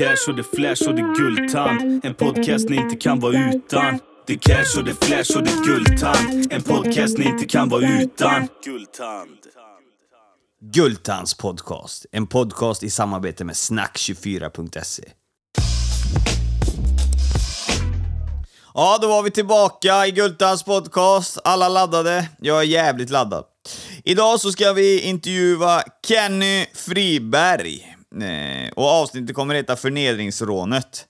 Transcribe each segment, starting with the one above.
cash och det flash och det guldtand. En podcast ni inte kan vara utan. Det cash och det flash och det guldtand. En podcast ni inte kan vara utan. Guldtand. Gultans podcast. En podcast i samarbete med snack24.se. Ja, då var vi tillbaka i Gultans podcast. Alla laddade. Jag är jävligt laddad. Idag så ska vi intervjua Kenny Friberg. Eh, och avsnittet kommer heta Förnedringsrånet.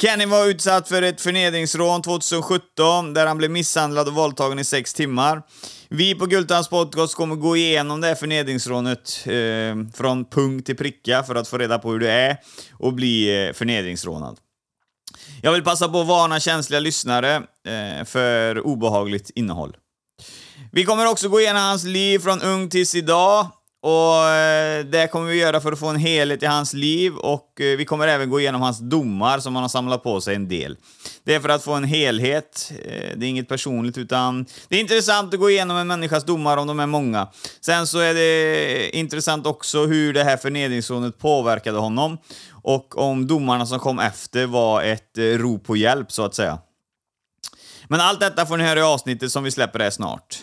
Kenny var utsatt för ett förnedringsrån 2017 där han blev misshandlad och våldtagen i sex timmar. Vi på Gultans podcast kommer gå igenom det här förnedringsrånet eh, från punkt till pricka för att få reda på hur det är och bli eh, förnedringsrånad. Jag vill passa på att varna känsliga lyssnare eh, för obehagligt innehåll. Vi kommer också gå igenom hans liv från ung tills idag. Och eh, det kommer vi göra för att få en helhet i hans liv och eh, vi kommer även gå igenom hans domar som han har samlat på sig en del. Det är för att få en helhet, eh, det är inget personligt utan det är intressant att gå igenom en människas domar om de är många. Sen så är det intressant också hur det här förnedringsrånet påverkade honom och om domarna som kom efter var ett rop på hjälp så att säga. Men allt detta får ni höra i avsnittet som vi släpper här snart.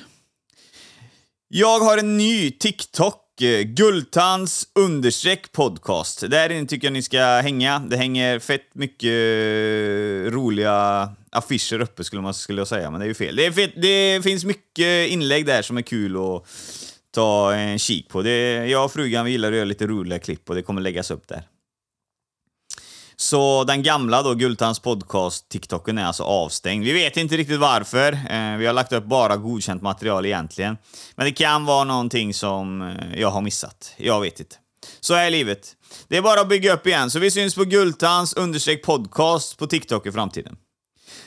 Jag har en ny TikTok, Eh, Gultans understreck podcast. Där inne tycker jag ni ska hänga. Det hänger fett mycket eh, roliga affischer uppe skulle man skulle jag säga, men det är ju fel. Det, är fett, det finns mycket inlägg där som är kul att ta en kik på. Det, jag och frugan vi gillar att göra lite roliga klipp och det kommer läggas upp där. Så den gamla då, Gultans podcast, TikToken, är alltså avstängd. Vi vet inte riktigt varför. Eh, vi har lagt upp bara godkänt material egentligen. Men det kan vara någonting som eh, jag har missat. Jag vet inte. Så är livet. Det är bara att bygga upp igen. Så vi syns på Gultans understreck podcast på TikTok i framtiden.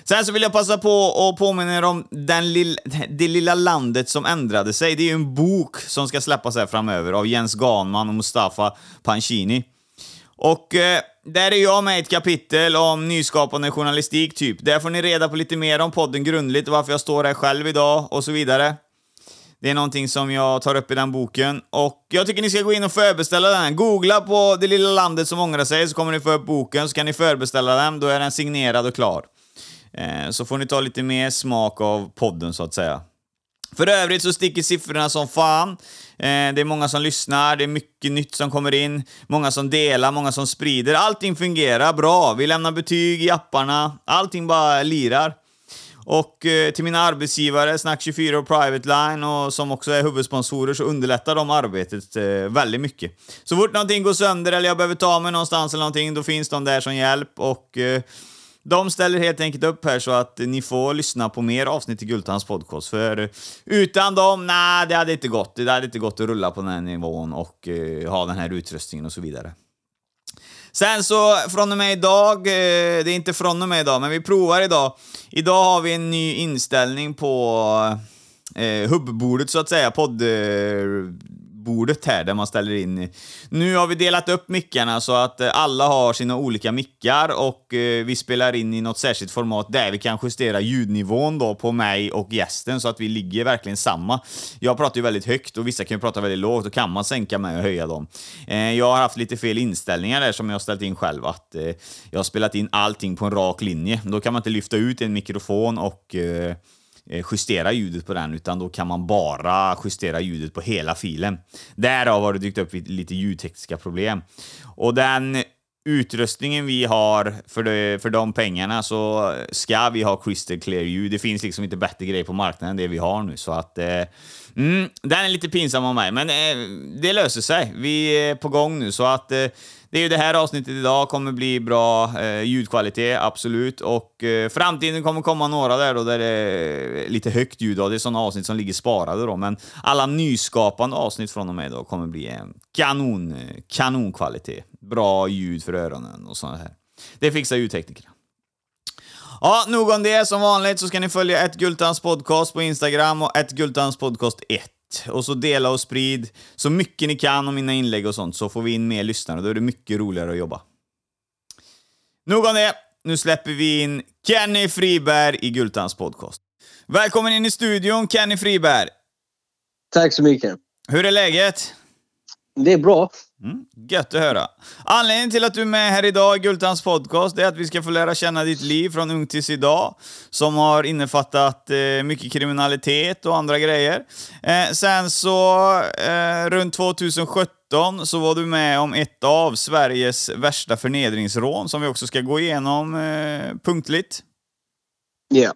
Sen så vill jag passa på att påminna er om den lill, Det lilla landet som ändrade sig. Det är ju en bok som ska släppas här framöver av Jens Ganman och Mustafa Pancini. Och eh, där är jag med i ett kapitel om nyskapande journalistik, typ. Där får ni reda på lite mer om podden grundligt, varför jag står här själv idag och så vidare. Det är någonting som jag tar upp i den boken. Och jag tycker ni ska gå in och förbeställa den. Googla på Det lilla landet som ångrar sig, så kommer ni få upp boken, så kan ni förbeställa den. Då är den signerad och klar. Eh, så får ni ta lite mer smak av podden, så att säga. För övrigt så sticker siffrorna som fan. Eh, det är många som lyssnar, det är mycket nytt som kommer in, många som delar, många som sprider. Allting fungerar bra. Vi lämnar betyg i apparna, allting bara lirar. Och eh, till mina arbetsgivare, Snack24 och Private Line, och som också är huvudsponsorer, så underlättar de arbetet eh, väldigt mycket. Så fort någonting går sönder eller jag behöver ta mig någonstans eller någonting, då finns de där som hjälp och de ställer helt enkelt upp här så att ni får lyssna på mer avsnitt i Gultans podcast. För utan dem, nej, det hade inte gått. Det hade inte gått att rulla på den här nivån och eh, ha den här utrustningen och så vidare. Sen så från och med idag, eh, det är inte från och med idag, men vi provar idag. Idag har vi en ny inställning på eh, hubbordet så att säga, eh, bordet här där man ställer in. Nu har vi delat upp mickarna så att eh, alla har sina olika mickar och eh, vi spelar in i något särskilt format där vi kan justera ljudnivån då på mig och gästen så att vi ligger verkligen samma. Jag pratar ju väldigt högt och vissa kan ju prata väldigt lågt, då kan man sänka mig och höja dem. Eh, jag har haft lite fel inställningar där som jag har ställt in själv, att jag har spelat in allting på en rak linje. Då kan man inte lyfta ut en mikrofon och Eh, justera ljudet på den, utan då kan man bara justera ljudet på hela filen. Därav har det dykt upp lite ljudtekniska problem. Och den utrustningen vi har för, de, för de pengarna så ska vi ha crystal clear ljud. Det finns liksom inte bättre grej på marknaden än det vi har nu, så att... Eh, mm, den är lite pinsam av mig, men eh, det löser sig. Vi är på gång nu, så att... Eh, det är ju det här avsnittet idag kommer bli bra eh, ljudkvalitet, absolut. Och eh, framtiden kommer komma några där då, där det är lite högt ljud. Då. Det är sådana avsnitt som ligger sparade då, men alla nyskapande avsnitt från och med då kommer bli en kanon, eh, kanonkvalitet. Bra ljud för öronen och sånt här. Det fixar ljudteknikerna. Ja, nog om det. Som vanligt så ska ni följa ett Gultans podcast på Instagram och ett Gultans podcast 1. Och så dela och sprid så mycket ni kan om mina inlägg och sånt, så får vi in mer lyssnare. Då är det mycket roligare att jobba. Nog om det. Nu släpper vi in Kenny Friberg i Gultans podcast. Välkommen in i studion, Kenny Friberg. Tack så mycket. Hur är läget? Det är bra. Mm, gött att höra. Anledningen till att du är med här idag i Gultans podcast är att vi ska få lära känna ditt liv från ung tills idag, som har innefattat eh, mycket kriminalitet och andra grejer. Eh, sen så, eh, runt 2017, så var du med om ett av Sveriges värsta förnedringsrån, som vi också ska gå igenom eh, punktligt. Ja.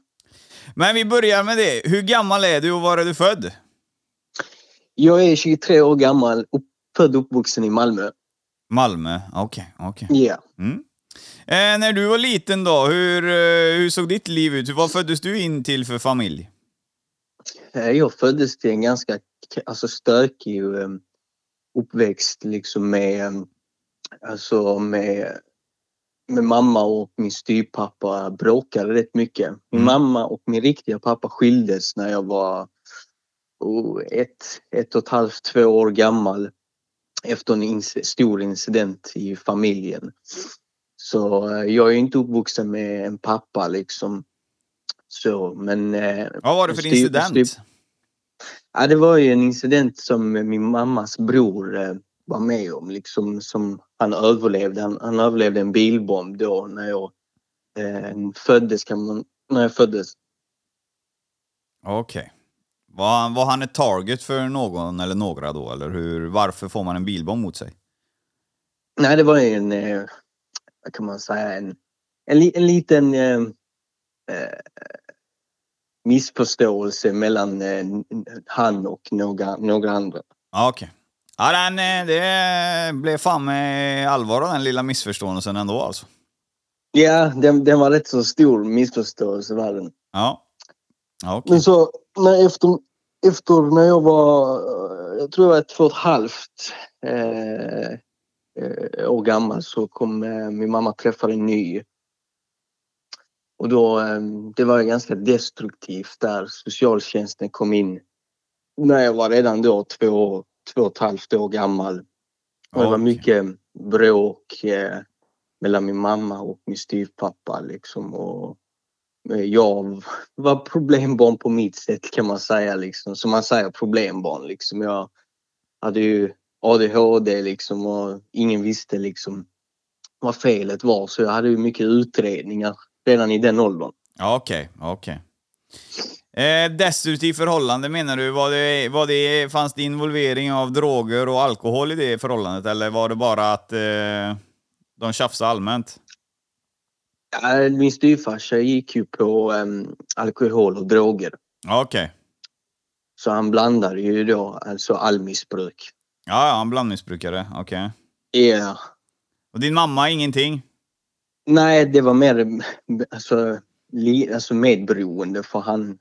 Men vi börjar med det. Hur gammal är du och var är du född? Jag är 23 år gammal, upp, född och uppvuxen i Malmö. Malmö, okej, okej. Ja. Mm. Eh, när du var liten då, hur, eh, hur såg ditt liv ut? Vad föddes du in till för familj? Eh, Jag föddes till en ganska alltså, stökig eh, uppväxt liksom med, eh, alltså, med, med mamma och min styvpappa bråkade rätt mycket. Min Mm. mamma och min riktiga pappa skildes när jag var oh, ett, ett och ett halvt, två år gammal efter en inc- stor incident i familjen. Så eh, jag är inte uppvuxen med en pappa liksom. Så, men... eh, Vad var det för incident? Ja, det var ju en incident som min mammas bror eh, var med om. Liksom, som han överlevde. Han, han överlevde en bilbomb då när jag eh, föddes. Kan man, när jag föddes. Okej. Var, han- var han ett target för någon eller några då? Eller hur, varför får man en bilbomb mot sig? Nej, det var en, eh, vad kan man säga, en, en, li, en liten eh, eh, missförståelse mellan eh, han och några, några andra. Ja, Okej. Ja, den, eh, det blev fan med allvar av den lilla missförståelsen ändå alltså. Ja, den, den var rätt så stor missförståelse var den. Ja. Ja, okej. Men så när efter, efter när jag var, jag tror jag var två och ett halvt eh, eh, år gammal så kom eh, min mamma träffa en ny. Och då, eh, det var ganska destruktivt där socialtjänsten kom in. När jag var redan då två, två och ett halvt år gammal. Och det var mycket bråk eh, mellan min mamma och min styvpappa liksom. Och Eh, jag var problembarn på mitt sätt kan man säga liksom. Som man säger problembarn liksom. Jag hade ju ADHD liksom och ingen visste liksom vad felet var. Så jag hade ju mycket utredningar redan i den åldern. Ja, Okej, okej. Eh, i förhållande menar du? Var det, var det, fanns det involvering av droger och alkohol i det förhållandet? Eller var det bara att eh, de tjafsade allmänt? Ja, Min styvfarsa gick ju på em, alkohol och droger. Ja, Okej. Så han blandade ju då alltså all missbruk. Ja, ja, en blandmissbrukare. Okej. Ja. Och din mamma, ingenting? Nej, det var mer alltså, li, alltså medberoende för han.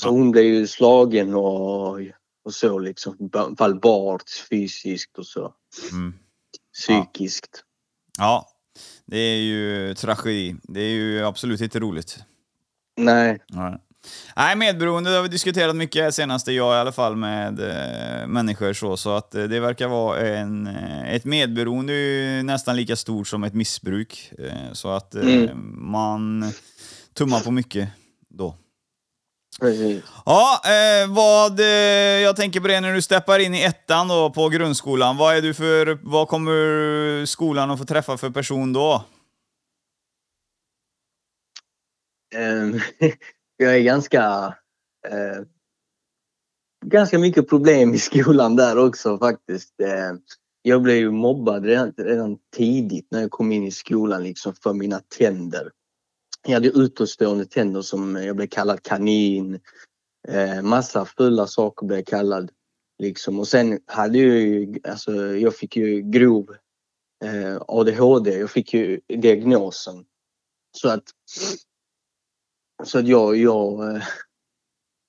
Så hon blev ju slagen och, och så liksom. ba- Verbalt, fysiskt och så. Mm. Psykiskt. Ja, det är ju tragedi. Det är ju absolut inte roligt. Nej. Nej. Nej, medberoende det har vi diskuterat mycket senaste jag i alla fall med eh, människor så, så att eh, det verkar vara en, eh, ett medberoende är ju nästan lika stort som ett missbruk. Eh, så att eh, Mm. man tummar på mycket då. Precis. Ja, eh, vad, eh, jag tänker på det när du steppar in i ettan då på grundskolan. Vad är du för, vad kommer skolan att få träffa för person då? Ehm, jag är ganska... Eh, ganska mycket problem i skolan där också faktiskt. Eh, jag blev ju mobbad redan, redan tidigt när jag kom in i skolan liksom för mina tänder. Jag hade utåtstående tänder som jag blev kallad kanin. Eh, massa fulla saker blev jag kallad. Liksom. Och sen hade jag ju, alltså, jag fick ju grov eh, ADHD. Jag fick ju diagnosen. Så att så att jag, jag, eh,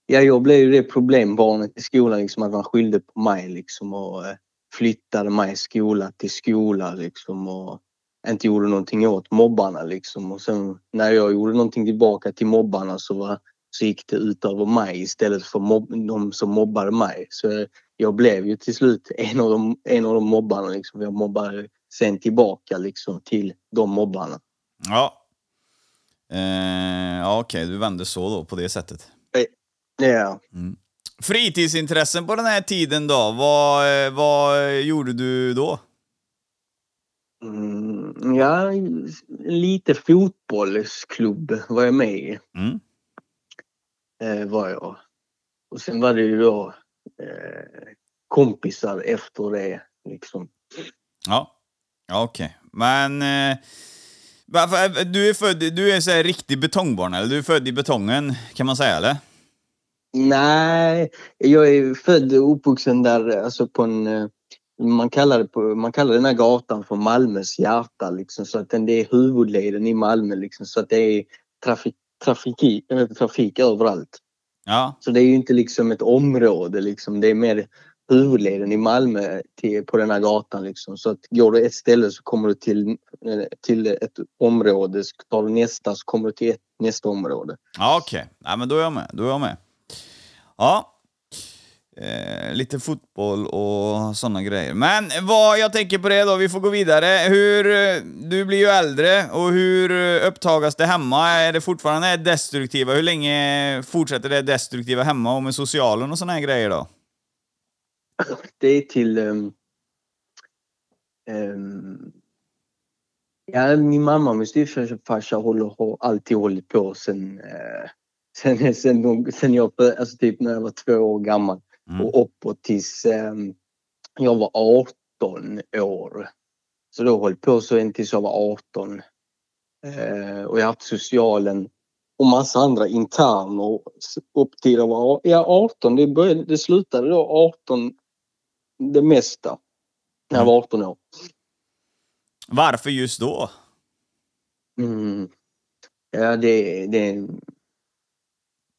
ja, jag blev ju det problembarnet i skolan, liksom, att man skyllde på mig liksom, och eh, flyttade mig skola till skola liksom, och inte gjorde någonting åt mobbarna. Liksom. Och sen när jag gjorde någonting tillbaka till mobbarna så, var, så gick det ut över mig istället för mobb, de som mobbade mig. Så jag blev ju till slut en av de, en av de mobbarna. Liksom. Jag mobbade sen tillbaka liksom, till de mobbarna. Ja. Eh, Okej, du vände så då på det sättet. Ja. Fritidsintressen på den här tiden då? Vad, eh, vad gjorde du då? Mm, ja, lite fotbollsklubb var jag med i. Mm. Eh, var jag. Och sen var det ju då eh, kompisar efter det. Liksom. Ja, ja okej. Men... Eh, du är född, du är så här riktig betongbarn, eller? Du är född i betongen, kan man säga, eller? Nej, jag är född och uppvuxen där, alltså på en... eh, Man kallar, på, man kallar den här gatan för Malmös hjärta liksom, så att den, det är huvudleden i Malmö liksom, så att det är trafik, trafik, äh, trafik överallt. Ja. Så det är ju inte liksom ett område liksom, det är mer huvudleden i Malmö till, på den här gatan liksom. Så att går du ett ställe så kommer du till, eh, till ett område, så tar du nästa så kommer du till ett, nästa område. Ja, okej. Ja, men då är jag med. Då är jag med. Ja. Eh, lite fotboll och sådana grejer. Men vad jag tänker på det då, vi får gå vidare. Hur, eh, du blir ju äldre och hur eh, upptagas det hemma? Är det fortfarande det destruktiva? Hur länge fortsätter det destruktiva hemma och med socialen och sådana här grejer då? Det är till... Um, um, ja, min mamma och min styvfarsa håller, har alltid hållit på sen, uh, sen, sen, de, sen jag, alltså typ när jag var två år gammal Mm. och uppåt tills ehm, jag var 18 år. Så då höll på så än tills jag var 18. Eh, och jag har haft socialen och massa andra interner upp till jag var ja, 18. Det, började, det slutade då 18 det mesta när jag var 18 år. Varför just då? Mm. Ja, det, det...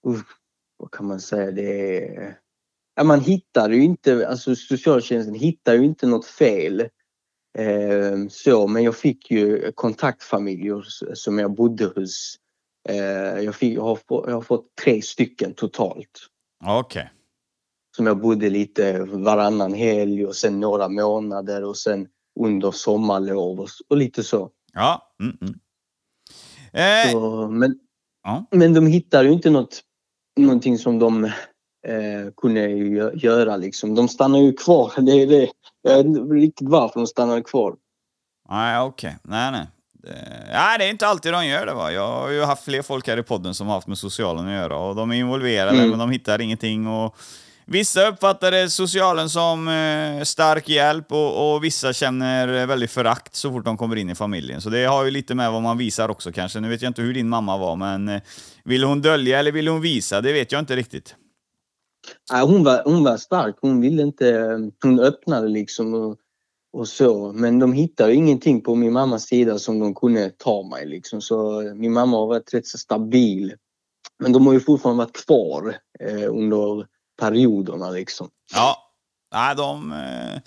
Usch, vad kan man säga? Det är... Ja, man hittar ju inte, alltså socialtjänsten hittar ju inte något fel. Eh, så, men jag fick ju kontaktfamiljer som jag bodde hos. Eh, jag, fick, jag, har jag har fått tre stycken totalt. Okej. Som jag bodde lite varannan helg och sen några månader och sen under sommarlov och, och lite så. Ja. Mm, mm. Eh, så men, ja. men de hittar ju inte något, någonting som de eh, kunde ju gö- göra liksom. De stannar ju kvar. Det är det. Jag vet inte riktigt varför de stannar kvar. Nej, okej. Nej, nej. Det, nej, det är inte alltid de gör det va. Jag har ju haft fler folk här i podden som har haft med socialen att göra och de är involverade Mm. men de hittar ingenting och Vissa uppfattar socialen som eh, stark hjälp och, och vissa känner väldigt förakt så fort de kommer in i familjen. Så det har ju lite med vad man visar också kanske. Nu vet jag inte hur din mamma var, men eh, vill hon dölja eller vill hon visa? Det vet jag inte riktigt. Nej, hon, var, hon var stark. Hon ville inte... Hon öppnade liksom och, och så. Men de hittade ingenting på min mammas sida som de kunde ta mig liksom. Så min mamma har varit rätt så stabil. Men de har ju fortfarande varit kvar eh, under perioderna liksom. Ja. Nej, de... eh,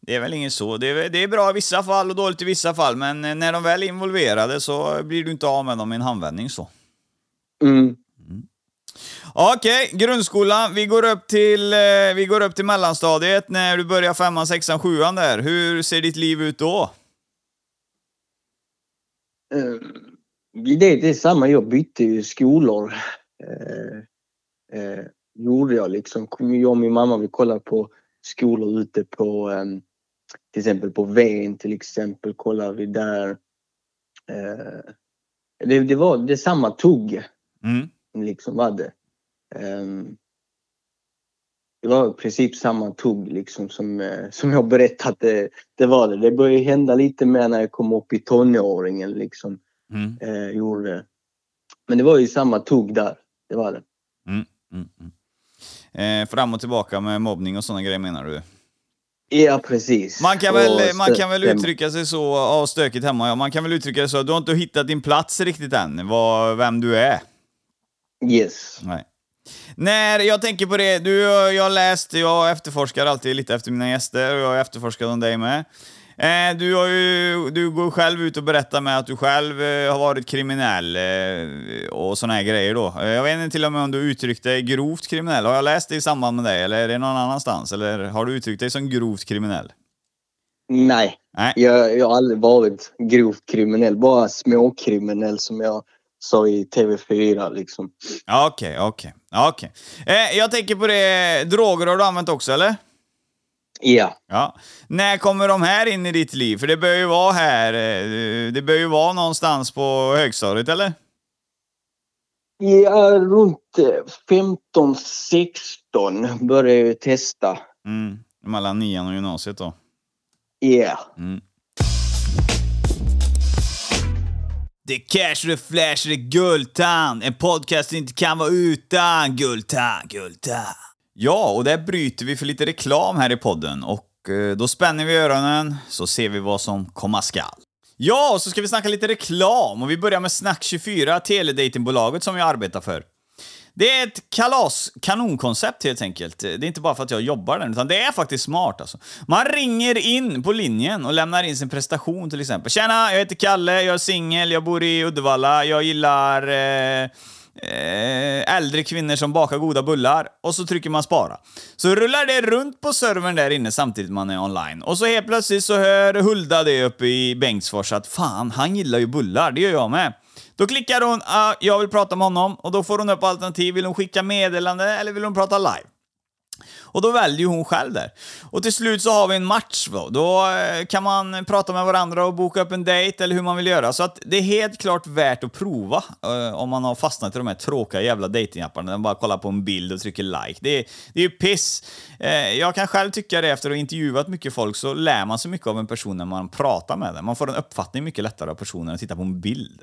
Det är väl inget så. Det är, det är bra i vissa fall och dåligt i vissa fall, men eh, när de väl är involverade så blir du inte av med dem i en handvändning så. Mm. Okej, grundskolan. Vi går, upp till, eh, vi går upp till mellanstadiet när du börjar femman, sexan, sjuan där. Hur ser ditt liv ut då? Eh, Det, det är samma, jag bytte ju skolor. Eh, eh, gjorde jag liksom. Jag och min mamma vi kollade på skolor ute på eh, till exempel på Ven till exempel kollade vi där. Eh, det, det var det samma tugg Mm. Liksom det. Ehm, det var i princip samma tugg liksom som, eh, som jag berättat det, det var det. Det började hända lite mer när jag kom upp i tonåringen liksom. Mm. Eh, gjorde. Men det var ju samma tugg där. Det var det. Mm. Mm. Mm. Eh, fram och tillbaka med mobbning och sådana grejer menar du? Ja precis. Man kan väl, man kan väl uttrycka sig så, ja, stökigt hemma, ja. Man kan väl uttrycka det så, du har inte hittat din plats riktigt än, vad, vem du är. Yes. Nej. När jag tänker på det, du, jag har läst, jag efterforskar alltid lite efter mina gäster och jag har efterforskat om dig med. Eh, du, har ju, du går själv ut och berättar med att du själv eh, har varit kriminell eh, och såna här grejer då. Jag vet inte till och med om du uttryckt dig grovt kriminell. Har jag läst det i samband med dig eller är det någon annanstans? Eller har du uttryckt dig som grovt kriminell? Nej. Nej. Jag, jag har aldrig varit grovt kriminell. Bara småkriminell som jag sa i TV4 liksom. Okej, okej. okej. Eh, jag tänker på det, droger har du använt också eller? Ja. Ja. När kommer de här in i ditt liv? För det bör ju vara här, eh, det bör ju vara någonstans på högstadiet eller? Ja, runt eh, 15-16 började jag testa. Mm. Mellan nian och gymnasiet då? Ja. Mm. Det är cash, det är flash, det är Guldtand. En podcast inte kan vara utan Guldtand, Guldtand. Ja, och där bryter vi för lite reklam här i podden och eh, då spänner vi öronen så ser vi vad som komma skall. Ja, och så ska vi snacka lite reklam och vi börjar med Snack24, teledatingbolaget som jag arbetar för. Det är ett kalas, kanonkoncept helt enkelt. Det är inte bara för att jag jobbar där, utan det är faktiskt smart alltså. Man ringer in på linjen och lämnar in sin prestation till exempel. Tjena, jag heter Kalle, jag är singel, jag bor i Uddevalla, jag gillar eh, eh, äldre kvinnor som bakar goda bullar. Och så trycker man spara. Så rullar det runt på servern där inne samtidigt man är online. Och så helt plötsligt så hör Hulda det uppe i Bengtsfors att fan, han gillar ju bullar, det gör jag med. Då klickar hon ah, “Jag vill prata med honom” och då får hon upp alternativ. Vill hon skicka meddelande eller vill hon prata live? Och då väljer hon själv där. Och till slut så har vi en match då. Då eh, kan man prata med varandra och boka upp en dejt eller hur man vill göra. Så att det är helt klart värt att prova uh, om man har fastnat i de här tråkiga jävla datingapparna. Man bara kollar på en bild och trycker like. Det är, det är ju piss. Uh, jag kan själv tycka det efter att ha intervjuat mycket folk så lär man sig mycket av en person när man pratar med den. Man får en uppfattning mycket lättare av personen än att titta på en bild.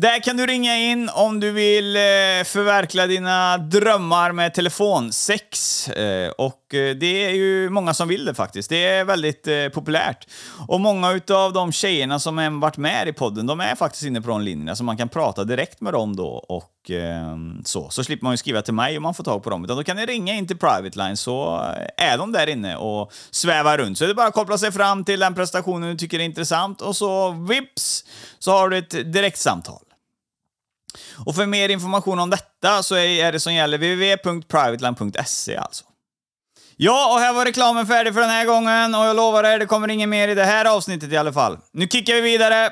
Där kan du ringa in om du vill eh, förverkliga dina drömmar med telefonsex. Eh, och Eh, det är ju många som vill det faktiskt. Det är väldigt eh, populärt. Och många utav de tjejerna som har varit med i podden, de är faktiskt inne på de linjerna, så man kan prata direkt med dem då och eh, så. Så slipper man ju skriva till mig om man får tag på dem. Utan då kan ni ringa in till Private Line så eh, är de där inne och svävar runt. Så det är bara att koppla sig fram till den prestationen du tycker är intressant och så vips så har du ett direktsamtal. Och för mer information om detta så är det som gäller www.privateline.se alltså. Ja, och här var reklamen färdig för den här gången och jag lovar er, det kommer inget mer i det här avsnittet i alla fall. Nu kickar vi vidare!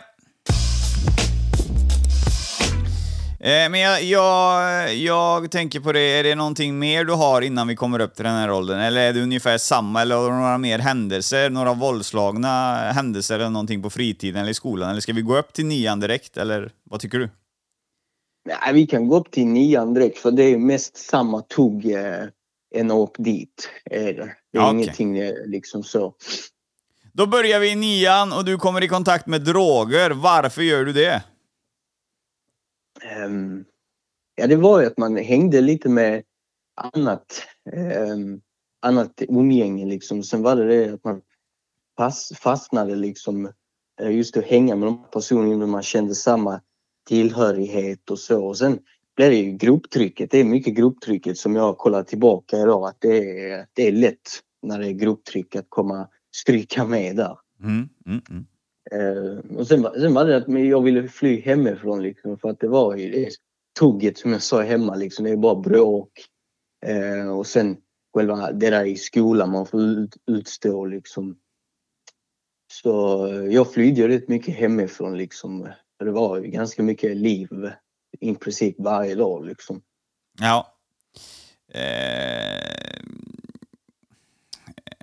Eh, Men jag, jag, jag tänker på det, är det någonting mer du har innan vi kommer upp till den här åldern? Eller är det ungefär samma, eller har du några mer händelser? Några våldslagna händelser eller någonting på fritiden eller i skolan? Eller ska vi gå upp till nian direkt, eller vad tycker du? Nej, vi kan gå upp till nian direkt för det är mest samma tugg eh, än åka dit. Är det. det är okej. ingenting eh, liksom så. Då börjar vi i nian och du kommer i kontakt med droger. Varför gör du det? Ehm, ja, det var ju att man hängde lite med annat, um, annat umgänge liksom. Sen var det det att man fast, fastnade liksom eh, just att hänga med de personerna man kände samma tillhörighet och så. Och sen det ju grupptrycket. Det är mycket grupptrycket som jag kollar tillbaka idag att det är, det är lätt när det är grupptryck att komma stryka med där. Mm, mm, mm. Eh, och sen, var- sen var det att jag ville fly hemifrån liksom för att det var ju det tugget som jag sa hemma liksom. Det är bara bråk. Eh, och sen själva det där i skolan man får ut, utstå liksom. Så jag flydde rätt mycket hemifrån liksom. Det var ju ganska mycket liv i princip varje dag liksom. Ja. Eh...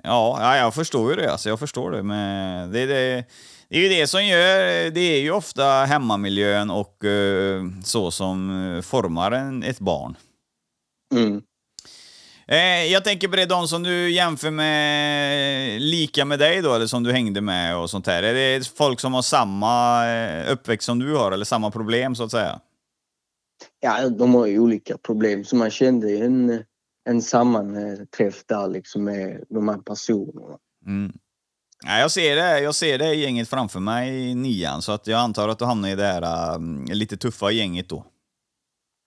Ja, ja, jag förstår ju det. Alltså, jag förstår det. Men det, det, det är ju det som gör... Det är ju ofta hemmamiljön och eh, så som eh, formar en, ett barn. Mm. Eh, jag tänker på det, de som du jämför med lika med dig då, eller som du hängde med och sånt där. Är det folk som har samma eh, uppväxt som du har, eller samma problem så att säga? Ja, de har ju olika problem. Så man kände en, en sammanträff där liksom med de här personerna. Mm. Ja, jag ser det, jag ser det gänget framför mig i nian, så att jag antar att du hamnar i det här um, lite tuffa gänget då.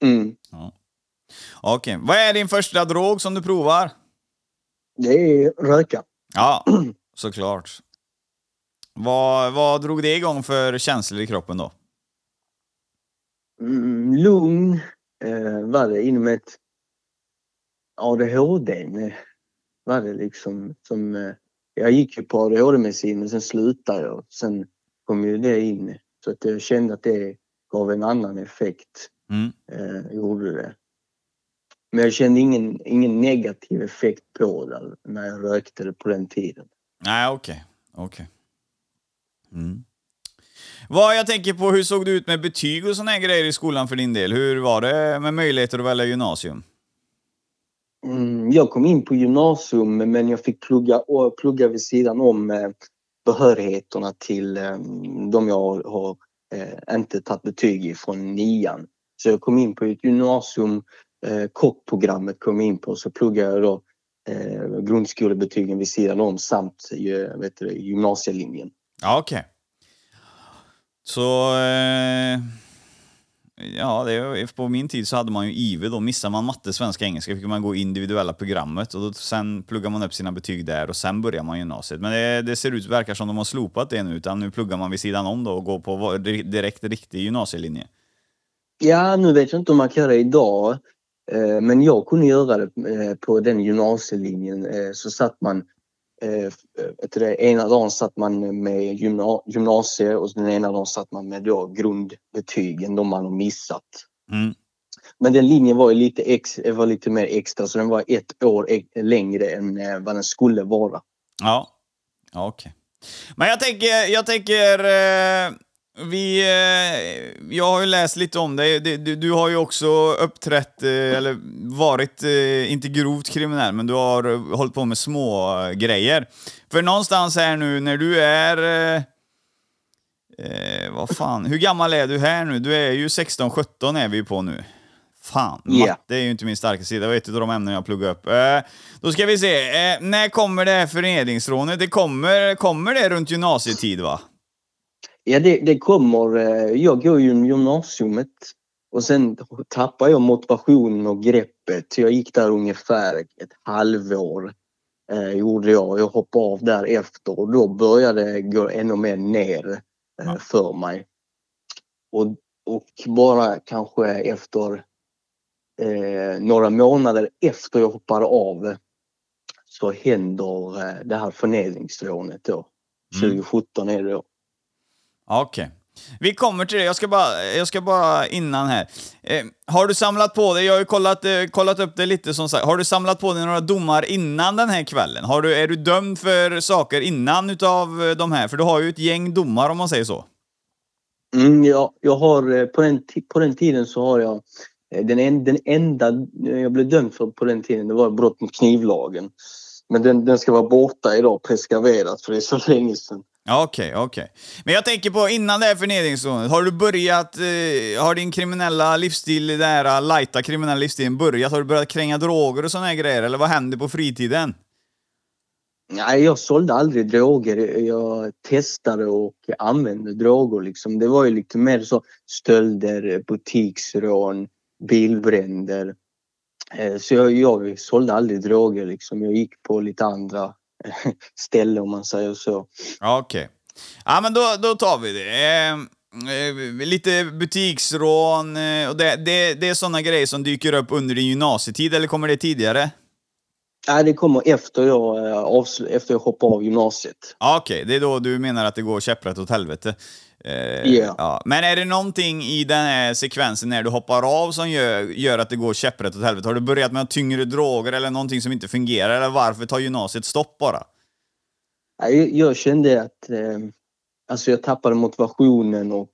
Mm. Ja. Okej, vad är din första drog som du provar? Det är röka. Ja, såklart. Vad, vad drog det igång för känslor i kroppen då? Mm, lugn eh, var det inom ett ADHD var det liksom som eh, jag gick ju på ADHD-medicin men sen slutade jag. Sen kom ju det in så att jag kände att det gav en annan effekt. Mm. Eh, gjorde det. Men jag kände ingen, ingen negativ effekt på det när jag rökte det på den tiden. Nej, okej. okej. Mm. Vad jag tänker på, hur såg det ut med betyg och såna här grejer i skolan för din del? Hur var det med möjligheter att välja gymnasium? Mm, jag kom in på gymnasium men jag fick plugga, och plugga vid sidan om eh, behörigheterna till eh, de jag har eh, inte tagit betyg i från nian. Så jag kom in på ett gymnasium, kockprogrammet kom in på, så pluggade jag då grundskolebetygen vid sidan om samt vet du, gymnasielinjen. Ja, okej. Så... Eh, ja, det, på min tid så hade man ju IV då. Missade man matte, svenska, engelska fick man gå individuella programmet och då, sen pluggar man upp sina betyg där och sen börjar man gymnasiet. Men det, det ser ut, verkar som de har slopat det nu, utan nu pluggar man vid sidan om då och går på direkt riktig gymnasielinje. Ja, nu vet jag inte om man kan göra det idag. Eh, men jag kunde göra det eh, på den gymnasielinjen. Eh, så satt man, eh, ena dagen satt man med gymna gymnasie och den ena dagen satt man med då grundbetygen, de man har missat. Mm. Men den linjen var lite, ex, var lite mer extra så den var ett år längre än eh, vad den skulle vara. Ja, ja okej. Men jag tänker, jag tänker... Eh, vi, eh, jag har ju läst lite om dig. Du, du har ju också uppträtt, eh, eller varit, eh, inte grovt kriminell, men du har hållit på med små grejer. För någonstans här nu, när du är... Eh, vad fan, hur gammal är du här nu? Du är ju 16-17 är vi ju på nu. Fan, Ja. matte är ju inte min starka sida. Det var ett av de ämnen jag pluggade upp. Eh, då ska vi se, eh, när kommer det här föreningsrånet? Det kommer, kommer det runt gymnasietid va? Ja, det, det kommer. eh, Jag går ju gymnasiet och sen tappar jag motivationen och greppet. Jag gick där ungefär ett halvår. Eh, gjorde jag. Jag hoppade av därefter och då började det gå ännu mer ner eh, Ja. för mig. Och, och bara kanske efter eh, några månader efter jag hoppade av så händer eh, det här förnedringsrånet då. Mm. 2017 är det då. Okej. Vi kommer till det. Jag ska bara, jag ska bara innan här. Eh, har du samlat på dig, jag har ju kollat, eh, kollat upp det lite som sagt. Har du samlat på dig några domar innan den här kvällen? Har du, är du dömd för saker innan utav eh, de här? För du har ju ett gäng domar om man säger så. Mm, jag, jag har, eh, på, den, på den tiden så har jag eh, den, en, den enda eh, jag blev dömd för på den tiden det var brott mot knivlagen. Men den, den ska vara borta idag, preskriberat för det är så länge sedan. Ja, Okej, okej. Men jag tänker på innan det här förnedringsrånet, har du börjat, eh, har din kriminella livsstil, den här lighta kriminella livsstilen börjat? Har du börjat kränga droger och såna här grejer? Eller vad händer på fritiden? Nej, jag sålde aldrig droger. Jag testade och använde droger. Liksom. Det var ju lite mer så stölder, butiksrån, bilbränder. Eh, så jag, jag sålde aldrig droger. Liksom. Jag gick på lite andra ställen om man säger så. Ja, Okej. Ja, men då, då tar vi det. Eh, eh, lite butiksrån eh, och det, det, det är såna grejer som dyker upp under din gymnasietid, eller kommer det tidigare? Nej, det kommer efter jag, eh, efter jag hoppade av gymnasiet. Okej, det är då du menar att det går käpprätt åt helvete. Eh, Ja. ja. Men är det någonting i den här sekvensen när du hoppar av som gör, gör att det går käpprätt åt helvete? Har du börjat med tyngre droger eller någonting som inte fungerar? Eller varför tar gymnasiet stopp bara? Jag, jag kände att eh, alltså jag tappade motivationen och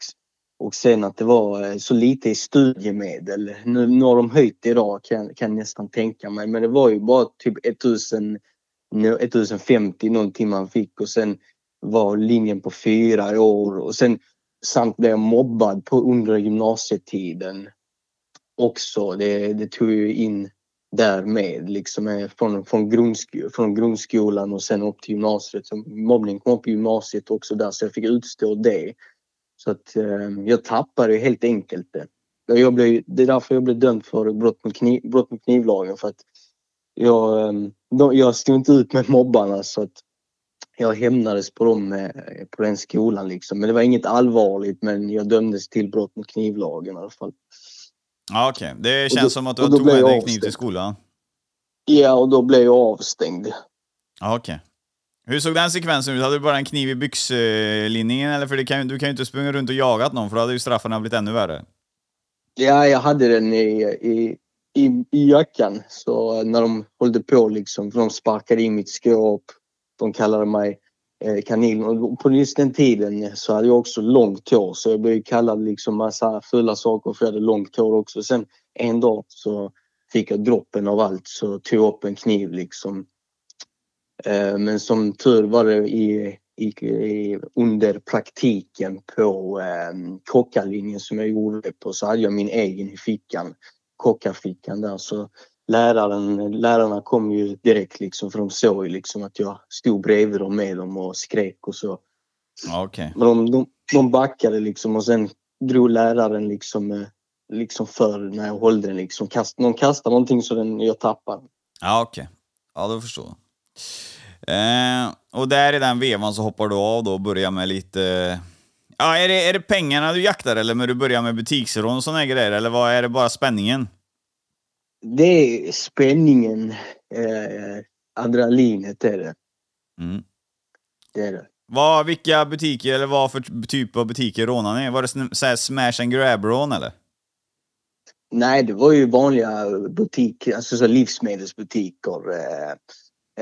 Och sen att det var eh, så lite i studiemedel. Nu, nu har de höjt idag kan, kan jag nästan tänka mig. Men det var ju bara typ 1000, 1050 någonting man fick och sen var linjen på fyra år och sen samt blev jag mobbad på under gymnasietiden också. Det, det tog ju in därmed liksom eh, från, från, grundsk från grundskolan och sen upp till gymnasiet. Så mobbning kom upp i gymnasiet också där så jag fick utstå det. Så att eh, jag tappade helt enkelt det. Jag blev, det är därför jag blev dömd för brott mot, kniv, brott mot knivlagen för att jag, eh, de, jag stod inte ut med mobbarna så att jag hämnades på dem eh, på den skolan liksom. Men det var inget allvarligt men jag dömdes till brott mot knivlagen i alla fall. Ja, okej. Okay. Det känns då, som att du tog med dig en kniv till skolan. Ja, och då blev jag avstängd. Ja, okej. Okay. Hur såg den sekvensen ut? Hade du bara en kniv i byxlinningen? Eller för det kan, du kan ju inte springa runt och jagat någon för då hade ju straffen blivit ännu värre. Ja, jag hade den i, i, i, i jackan. Så när de höll på liksom, för de sparkade in mitt skåp. De kallade mig eh, kanin. Och på just den tiden så hade jag också långt hår så jag blev kallad liksom massa fulla saker för jag hade långt hår också. Sen en dag så fick jag droppen av allt så tog jag upp en kniv liksom Eh, men som tur var det i, i, under praktiken på eh, kockarlinjen som jag gjorde på så hade jag min egen i fickan. Kockarfickan där så läraren, lärarna kom ju direkt liksom för de såg ju liksom att jag stod bredvid dem med dem och skrek och så. Okay. Men de, de, de backade liksom och sen drog läraren liksom, eh, liksom för när jag höll den liksom. Kast, de kastade någonting så den, jag tappade. Ja okej. Okay. Ja då förstår jag. Eh, och där i den vevan så hoppar du av då och börjar med lite... Ja, är det, är det pengarna du jaktar eller men du börjar med butiksrån och såna grejer? Eller vad, är det bara spänningen? Det är spänningen. Eh, adrenalinet är det. Mm. Det är det. Vad, vilka butiker, eller vad för typ av butiker rånade ni? Var det så här smash and grab-rån eller? Nej, det var ju vanliga butiker, alltså så livsmedelsbutiker. Eh,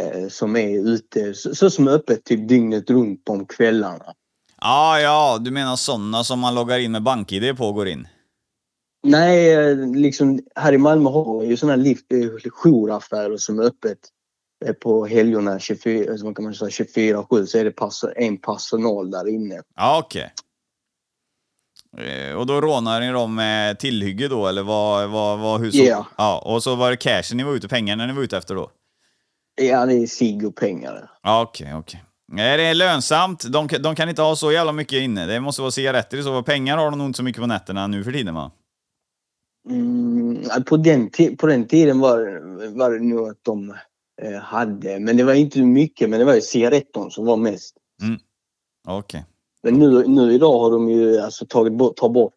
eh, som är ute, så, så som är öppet typ dygnet runt på kvällarna. Ah, ja, du menar sådana som man loggar in med BankID på och går in? Nej, eh, liksom här i Malmö har vi ju sådana eh, jouraffärer som är öppet eh, på helgerna 24, alltså kan man säga 24-7 så är det en personal där inne. Ja, okej. Okay. Och då rånar ni dem med tillhygge då eller vad, vad, vad hur så? Yeah. Ja, och så var det cashen ni var ute, pengarna ni var ute efter då? Ja, det är sig och pengar. Okej, okay, okej. Okay. Är det lönsamt? De, de kan inte ha så jävla mycket inne. Det måste vara cigaretter i så fall. Pengar har de nog inte så mycket på nätterna nu för tiden va? Mm, på, den på den tiden var, var det nog att de eh, hade, men det var inte mycket, men det var ju cigaretterna som var mest. Mm. Okej. Okay. Men nu, nu idag har de ju alltså tagit bort, tagit bort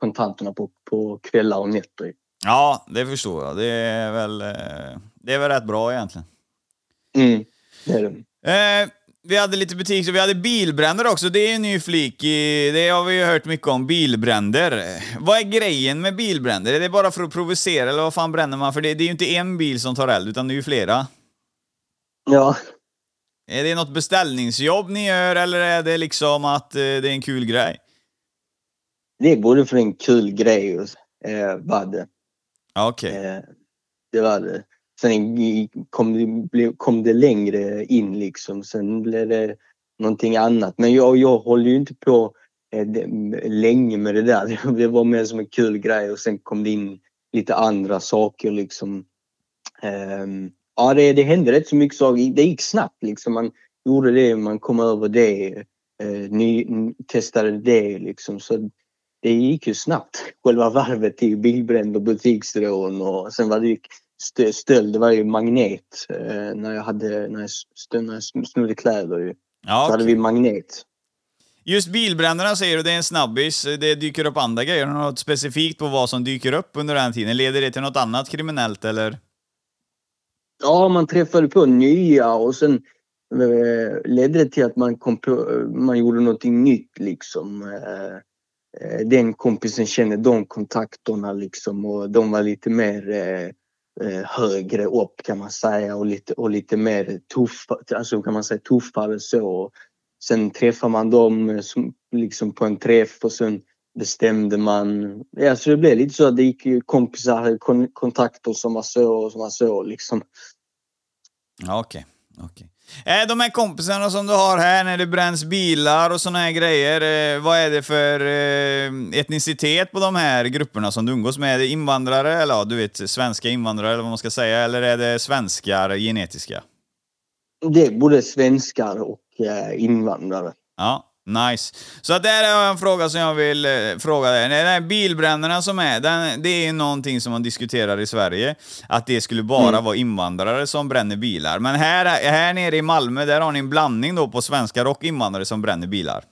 kontanterna på, på kvällar och nätter. Ja, det förstår jag. Det är väl, eh, det är väl rätt bra egentligen. Mm, det är det. Eh, vi hade lite butiker, vi hade bilbränder också. Det är en ny flik i, det har vi ju hört mycket om, bilbränder. Vad är grejen med bilbränder? Är det bara för att provocera eller vad fan bränner man? För det, det är ju inte en bil som tar eld, utan det är ju flera. Ja. Är det något beställningsjobb ni gör eller är det liksom att eh, det är en kul grej? Det är både för en kul grej och eh, var det. Okej. Okay. Eh, det var det. Sen kom det, kom det längre in liksom. Sen blev det någonting annat. Men jag, jag håller ju inte på eh, länge med det där. Det var mer som en kul grej och sen kom det in lite andra saker liksom. Um, ja, det, det hände rätt så mycket saker. Det gick snabbt liksom. Man gjorde det, man kom över det, eh, ny, testade det liksom. Så det gick ju snabbt. Själva varvet till bilbränd och butiksrån och sen var det stöld, det var ju magnet eh, när jag hade, när jag, stö, när jag snodde kläder ju. Ja, så hade vi magnet. Just bilbränderna säger du, det är en snabbis. Det dyker upp andra grejer. Har något specifikt på vad som dyker upp under den tiden? Leder det till något annat kriminellt eller? Ja, man träffade på nya och sen eh, ledde det till att man, kom på, man gjorde någonting nytt liksom. Eh, eh den kompisen kände de kontakterna liksom och de var lite mer eh, Eh, Eh, högre upp kan man säga och lite, och lite mer tuffa, alltså kan man säga tuffare så. Sen träffar man dem eh, som, liksom på en träff och sen bestämde man. Ja, så det blev lite så att det gick ju kompisar, kon kontakter som var så och som var så liksom. Ja, Okej. okej. okay de här kompisarna som du har här när det bränns bilar och såna här grejer, eh, vad är det för eh, etnicitet på de här grupperna som du umgås med? Är det invandrare, eller ja, du vet, svenska invandrare eller vad man ska säga, eller är det svenskar genetiska? Det är både svenskar och eh, invandrare. Ja, nice. Så där jag en fråga som jag vill eh, fråga dig. De här bilbränderna som är, den, det är ju någonting som man diskuterar i Sverige, att det skulle bara Mm. vara invandrare som bränner bilar. Men här, här nere i Malmö, där har ni en blandning då på svenskar och invandrare som bränner bilar.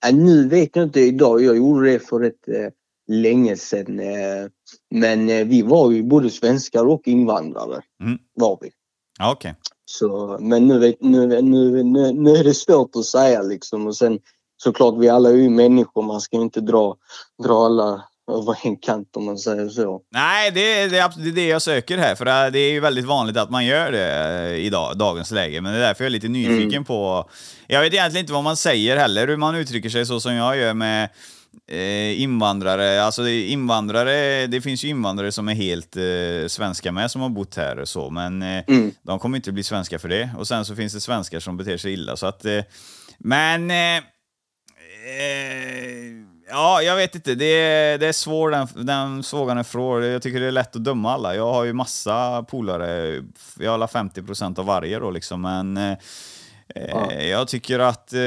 Ja, nu vet jag inte idag. Jag gjorde det för rätt eh, länge sedan. Eh, men eh, vi var ju både svenskar och invandrare. Mm. Var vi. Ja, okej. Så, men nu, nu, nu, nu, nu är det svårt att säga liksom. Och sen såklart, vi alla är ju människor. Man ska ju inte dra, dra alla över en kant om man säger så. Nej, det, är- det, det är det jag söker här, för det är ju väldigt vanligt att man gör det i dag, dagens läge. Men det är därför jag är lite nyfiken Mm. på... Jag vet egentligen inte vad man säger heller, hur man uttrycker sig så som jag gör med eh, invandrare. Alltså invandrare, det finns ju invandrare som är helt eh, svenska med, som har bott här och så, men eh, Mm. de kommer inte bli svenska för det. Och sen så finns det svenskar som beter sig illa, så att... Eh, men... Eh, Eh, ja, jag vet inte. Det är, det är svår den, den frågan är svår. Jag tycker det är lätt att döma alla. Jag har ju massa polare. Jag har alla 50% av varje då liksom, men Ja. eh, jag tycker att eh,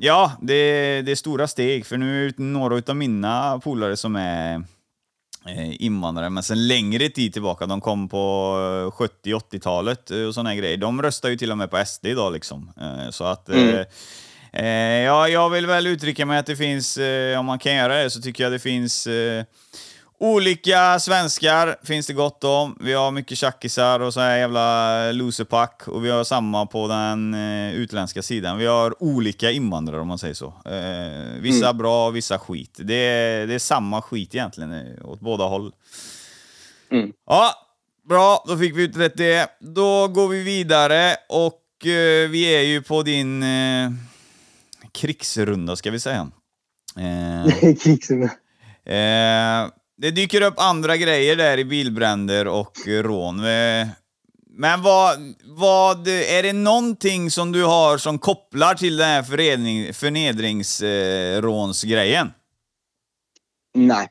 ja, det, det är stora steg. För nu är det några av mina polare som är eh, invandrare, men sen längre tid tillbaka, de kom på eh, 70-80-talet och här grejer. De röstar ju till och med på SD idag liksom. Så att Mm. Eh, ja, jag vill väl uttrycka mig att det finns, eh, om man kan göra det, så tycker jag det finns eh, olika svenskar, finns det gott om. Vi har mycket tjackisar och så här jävla loserpack och vi har samma på den eh, utländska sidan. Vi har olika invandrare om man säger så. Eh, vissa bra, vissa skit. Det är, det är samma skit egentligen, eh, åt båda håll. Mm. Ja, bra, då fick vi utrett det. Då går vi vidare och eh, vi är ju på din eh, krigsrunda, ska vi säga. Eh, Krigsrunda. eh, det dyker upp andra grejer där i bilbränder och eh, rån. Eh, Men vad, vad, är det någonting som du har som kopplar till den här förening- förnedringsrånsgrejen? Nej.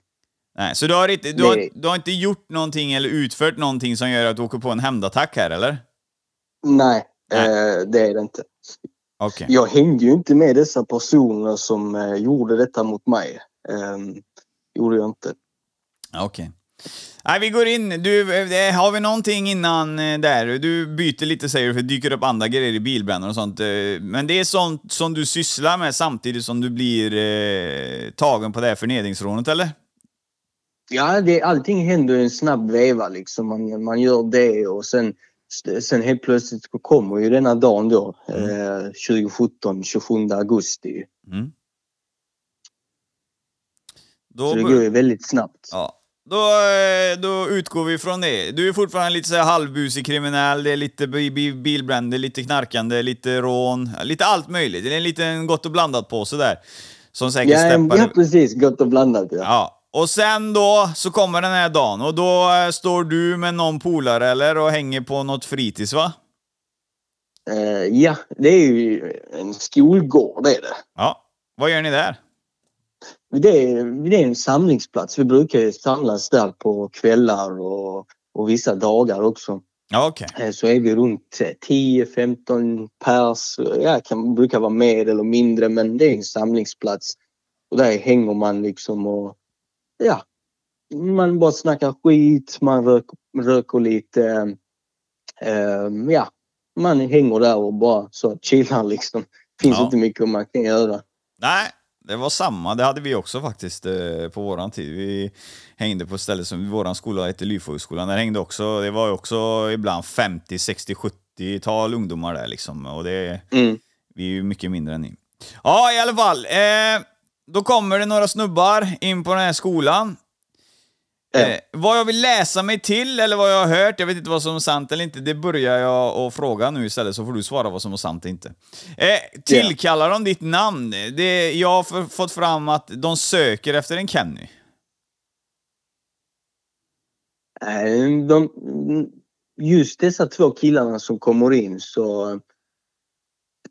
Nej, så du har, inte, du, har, du har inte gjort någonting eller utfört någonting som gör att du åker på en hämndattack här, eller? Nej, Nej. Eh, det är det inte. Okej. Jag hängde ju inte med dessa personer som eh, gjorde detta mot mig. Eh, gjorde jag inte. Okej. Nej, vi går in. Du, eh, har vi någonting innan eh, där? Du byter lite säger du, för det dyker upp andra grejer i bilbränder och sånt. eh, Men det är sånt som du sysslar med samtidigt som du blir eh, tagen på det här förnedringsrånet, eller? Ja, det, allting händer i en snabb veva liksom. Man, man gör det och sen, sen helt plötsligt kommer ju denna dagen då. Eh, 2017, 27 augusti. Mm. Då, Så det går ju väldigt snabbt. Ja. Då, eh, då utgår vi från det. Du är fortfarande lite så här halvbusig kriminell, det är lite bi- bi- bilbränder, lite knarkande, lite rån, lite allt möjligt. Det är en liten gott och blandat påse där. Som säkert Ja, steppar... ja, precis. Gott och blandat. Ja. Ja. Och sen då så kommer den här dagen och då eh, står du med någon polare eller och hänger på något fritids va? Eh, ja, det är ju en skolgård det är det. Ja. Vad gör ni där? Det är, det är en samlingsplats. Vi brukar samlas där på kvällar och, och vissa dagar också. Ja, okej. Eh, Så är vi runt eh, 10-15 pers. Ja, kan, brukar vara mer eller mindre men det är en samlingsplats. Och där hänger man liksom och ja, man bara snackar skit, man rök, röker lite. Eh, ja, man hänger där och bara så chillar liksom. Finns Ja. inte mycket man kan göra. Nej, det var samma. Det hade vi också faktiskt eh, på våran tid. Vi hängde på ett ställe som våran skola hette Lyfoskolan. Där hängde också, det var också ibland 50, 60, 70-tal ungdomar där liksom. Och det, Mm. vi är ju mycket mindre än ni. Ja, i alla fall. Eh, då kommer det några snubbar in på den här skolan. Eh, vad jag vill läsa mig till eller vad jag har hört, jag vet inte vad som är sant eller inte, det börjar jag att fråga nu istället så får du svara vad som är sant och inte. Eh, tillkallar de ditt namn? Det, jag har fått fram att de söker efter en Kenny. De, just dessa två killarna som kommer in så,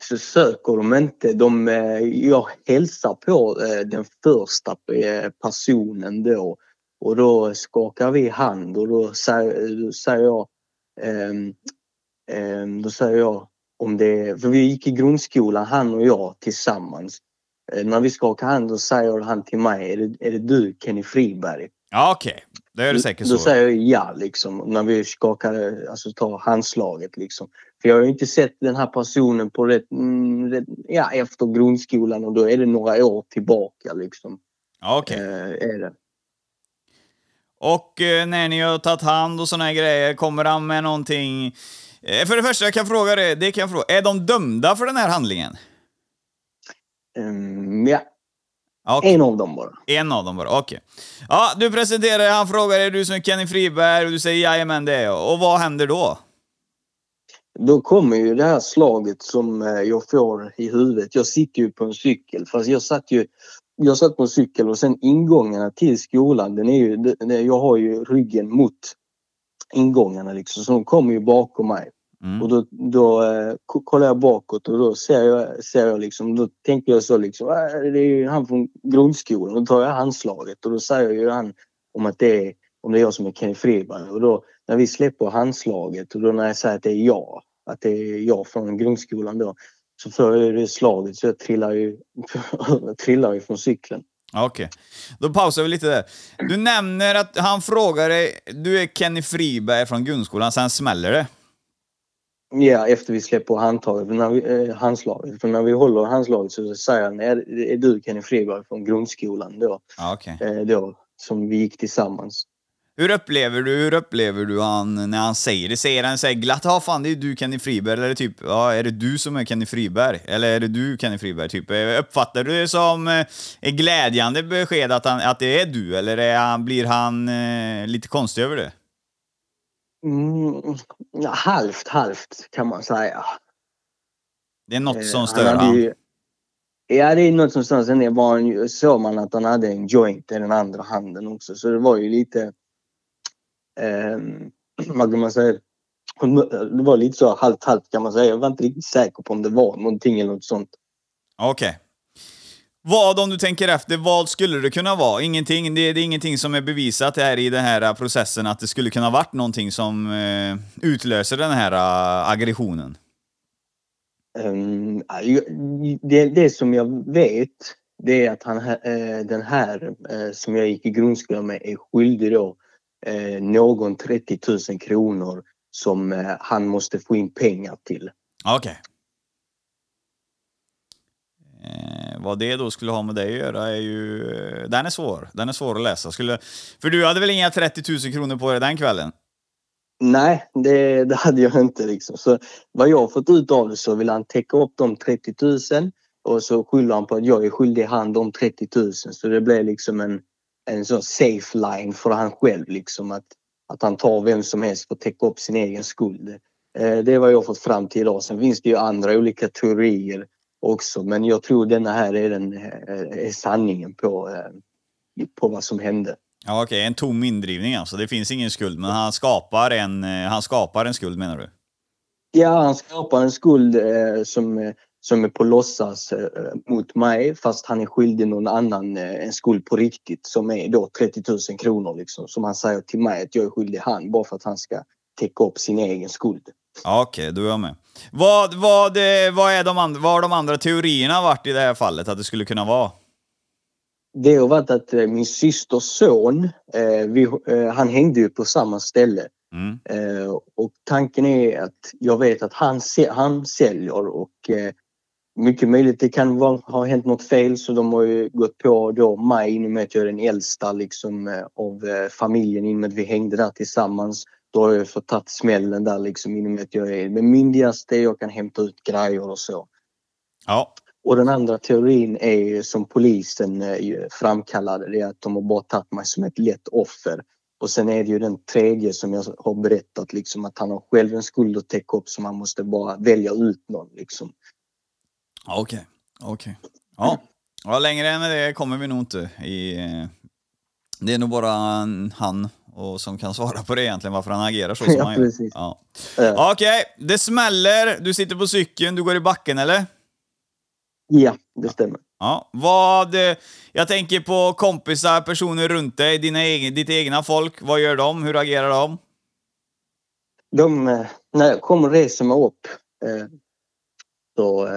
så söker de inte. De, eh, jag hälsar på eh, den första eh, personen då och då skakar vi hand och då säger, då säger jag ehm, ehm, då säger jag om det för vi gick i grundskolan han och jag tillsammans. Eh, när vi skakar hand då säger han till mig, är det, är det du Kenny Friberg? Ja, okej. Då är det säkert Då så. säger jag ja liksom när vi skakar, alltså tar handslaget liksom. För jag har ju inte sett den här personen på rätt, mm, rätt ja, efter grundskolan och då är det några år tillbaka liksom. Ja, okej. Eh, är det. Och eh, när ni har tagit hand och såna här grejer, kommer han med någonting... Eh, för det första, jag kan fråga det, det kan jag fråga. Är de dömda för den här handlingen? Ehm, ja, okej. en av dem bara. En av dem bara, okej. Ja, du presenterar han frågar är du som är Kenny Friberg och du säger jajamän det är jag. Och vad händer då? Då kommer ju det här slaget som eh, jag får i huvudet. Jag sitter ju på en cykel fast jag satt ju jag satt på en cykel och sen ingångarna till skolan, den är ju, den, jag har ju ryggen mot ingångarna liksom så de kommer ju bakom mig. Mm. Och då, då eh, ko- kollar jag bakåt och då ser jag, ser jag liksom, då tänker jag så liksom, äh, det är ju han från grundskolan. Då tar jag handslaget och då säger ju han om att det är, om det är jag som är Kenny Friberg. Och då när vi släpper handslaget och då när jag säger att det är jag, att det är jag från grundskolan då, så får jag det slaget så jag trillar ju, trillar ju från cykeln. Okej. Då pausar vi lite där. Du nämner att han frågar dig, du är Kenny Friberg från grundskolan, sen smäller det. Ja, efter vi släpper handtaget, när vi, eh, handslaget. För när vi håller handslaget så säger han, är, är du Kenny Friberg från grundskolan då? Ja, okej. eh, då, som vi gick tillsammans. Hur upplever du, hur upplever du han när han säger det? Säger han så här glatt ja fan det är du Kenny Friberg, eller typ ja är det du som är Kenny Friberg? Eller är det du Kenny Friberg? Typ, eh, uppfattar du det som eh, glädjande besked att, han, att det är du, eller är han, blir han eh, lite konstig över det? Mm, ja, halvt, halvt kan man säga. Det är något Eh, som stör han. ju- Ja, det är något som stör. Sen var han såg man att han hade en joint i den andra handen också. Så det var ju lite... Eh, vad kan man säga? Det var lite så halvt, halvt kan man säga. Jag var inte riktigt säker på om det var någonting eller något sånt. Okej. Vad, om du tänker efter, vad skulle det kunna vara? Ingenting, det, det är ingenting som är bevisat här i den här processen att det skulle kunna varit någonting som eh, utlöser den här eh, aggressionen. Jag- det, det som jag vet det är att han, eh, den här eh, som jag gick i grundskolan med är skyldig då eh, någon 30 000 kronor som eh, han måste få in pengar till. Okej. Eh, vad det då skulle ha med dig att göra är ju... eh, Den är svår. Den är svår att läsa. Skulle, för du hade väl inga 30 000 kronor på dig den kvällen? Nej, det, det hade jag inte liksom. Så vad jag har fått ut av det så vill han täcka upp de 30 000 och så skyller han på att jag är skyldig han de 30 000 så det blev liksom en, en sån safe line för han själv liksom att, att han tar vem som helst för att täcka upp sin egen skuld. Eh, det är vad jag har fått fram till idag. Sen finns det ju andra olika teorier också men jag tror denna här är, den, eh, är sanningen på, eh, på vad som hände. Ja, okej. En tom indrivning alltså. Det finns ingen skuld, men han skapar en, han skapar en skuld menar du? Ja, han skapar en skuld eh, som, som är på låtsas eh, mot mig fast han är skyldig någon annan eh, en skuld på riktigt som är då 30 000 kronor liksom. Som han säger till mig att jag är skyldig han bara för att han ska täcka upp sin egen skuld. Ja, okej, då är jag med. Vad, vad, eh, vad, är de andra, vad har de andra teorierna varit i det här fallet att det skulle kunna vara? Det har varit att min systers son, eh, vi, eh, han hängde ju på samma ställe. Mm. Eh, och tanken är att jag vet att han, han säljer och mycket möjligt det kan vara, ha hänt något fel så de har ju gått på då mig i och med att jag är den äldsta liksom, eh, av eh, familjen i och med att vi hängde där tillsammans. Då har jag fått tagit smällen där liksom i och med att jag är den myndigaste, jag kan hämta ut grejer och så. Ja. Och den andra teorin är ju som polisen eh, framkallade det är att de har bara tagit mig som ett lätt offer. Och sen är det ju den tredje som jag har berättat liksom att han har själv en skuld att täcka upp så man måste bara välja ut någon liksom. Okej, okej. Ja. ja, längre än det kommer vi nog inte i... eh, Det är nog bara han och som kan svara på det egentligen, varför han agerar så som Ja, han gör. precis. Ja. Eh, Okej, det smäller. Du sitter på cykeln, du går i backen eller? Ja, det stämmer. Ja. Vad... eh, Jag tänker på kompisar, personer runt dig, dina egen, ditt egna folk. Vad gör de? Hur agerar de? De, eh, när jag kom och reser mig upp så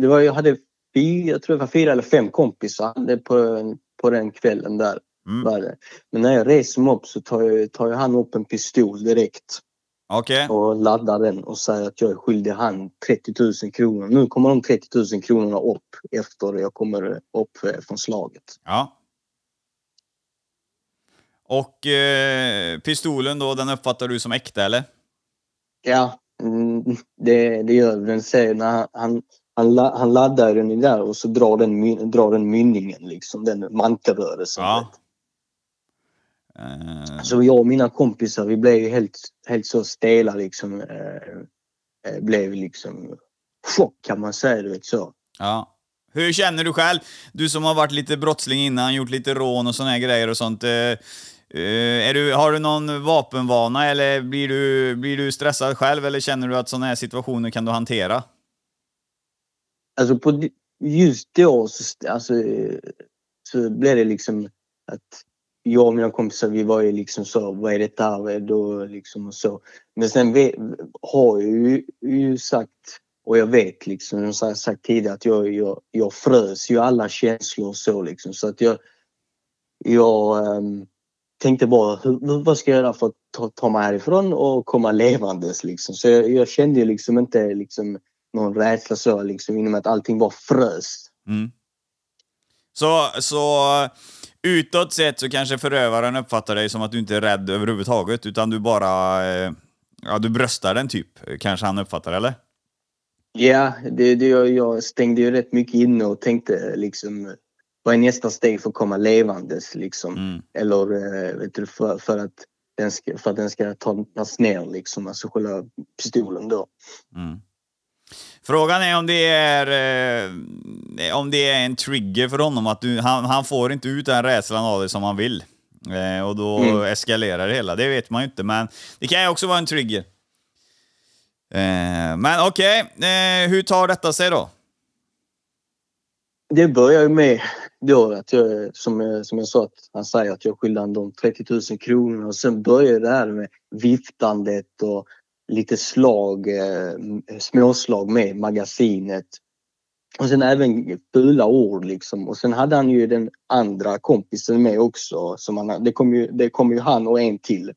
det var, jag hade fyra, jag tror det var fyra eller fem kompisar på, på den kvällen där. Mm. Men när jag reser mig upp så tar, jag, tar jag han upp en pistol direkt Okej. och laddar den och säger att jag är skyldig han 30 000 kronor. Nu kommer de 30 000 kronorna upp efter jag kommer upp från slaget. Ja. Och eh, pistolen då, den uppfattar du som äkta eller? Ja, mm, det, det gör den. säger när han, han, la- han laddar den där och så drar den, my- drar den mynningen liksom, den mantelrörelsen. Ja. Eh, Så jag och mina kompisar vi blev helt, helt så stela liksom. Eh, eh, blev liksom chock kan man säga, du vet så. ja. Hur känner du själv? Du som har varit lite brottsling innan, gjort lite rån och såna här grejer och sånt. Eh, är du, har du någon vapenvana eller blir du, blir du stressad själv eller känner du att såna här situationer kan du hantera? Alltså på just då så, alltså, så blev det liksom att jag och mina kompisar vi var ju liksom så, vad är detta här? Vad är då? Liksom och så. Men sen vi, har jag ju, ju sagt och jag vet liksom, som jag har sagt tidigare att jag, jag, jag frös ju alla känslor och så liksom så att jag jag ehm, tänkte bara hur- vad ska jag göra för att ta, ta mig härifrån och komma levandes liksom. Så jag, jag kände ju liksom inte liksom någon rädsla så liksom inom att allting bara frös. Mm. Så, så utåt sett så kanske förövaren uppfattar dig som att du inte är rädd överhuvudtaget, utan du bara... Eh, ja, du bröstar den typ, kanske han uppfattar, eller? Ja, det, det, jag, jag stängde ju rätt mycket inne och tänkte liksom vad är nästa steg för att komma levandes liksom. Mm. Eller eh, vet du, för, för, att den ska, för att den ska tas ner liksom, alltså själva pistolen då. Mm. Frågan är om det är eh, om det är en trigger för honom, att du, han, han får inte ut den rädslan av dig som han vill. Eh, och då Mm. eskalerar det hela. Det vet man ju inte, men det kan ju också vara en trigger. Eh, men okej, eh, hur tar detta sig då? Det börjar ju med då att jag, som, som jag sa, att han säger att jag skyller honom de 30 000 kronor och sen börjar det här med viftandet och lite slag, eh, småslag med magasinet. Och sen även fula ord liksom. Och sen hade han ju den andra kompisen med också. Som han, det kom ju, det kom ju han och en till.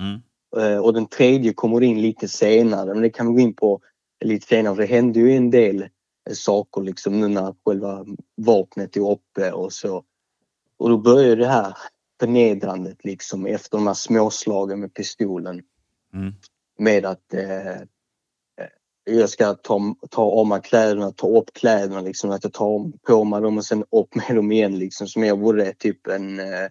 Mm. Eh, Och den tredje kommer in lite senare, men det kan vi gå in på lite senare. Det hände ju en del eh, saker liksom nu när själva vapnet är uppe och så. Och då börjar det här förnedrandet liksom efter de här småslagen med pistolen. Mm. Med att eh, eh, jag ska ta, ta av mig kläderna, ta upp kläderna liksom. Att jag tar på mig dem och sen upp med dem igen liksom. Som jag vore typ en, eh,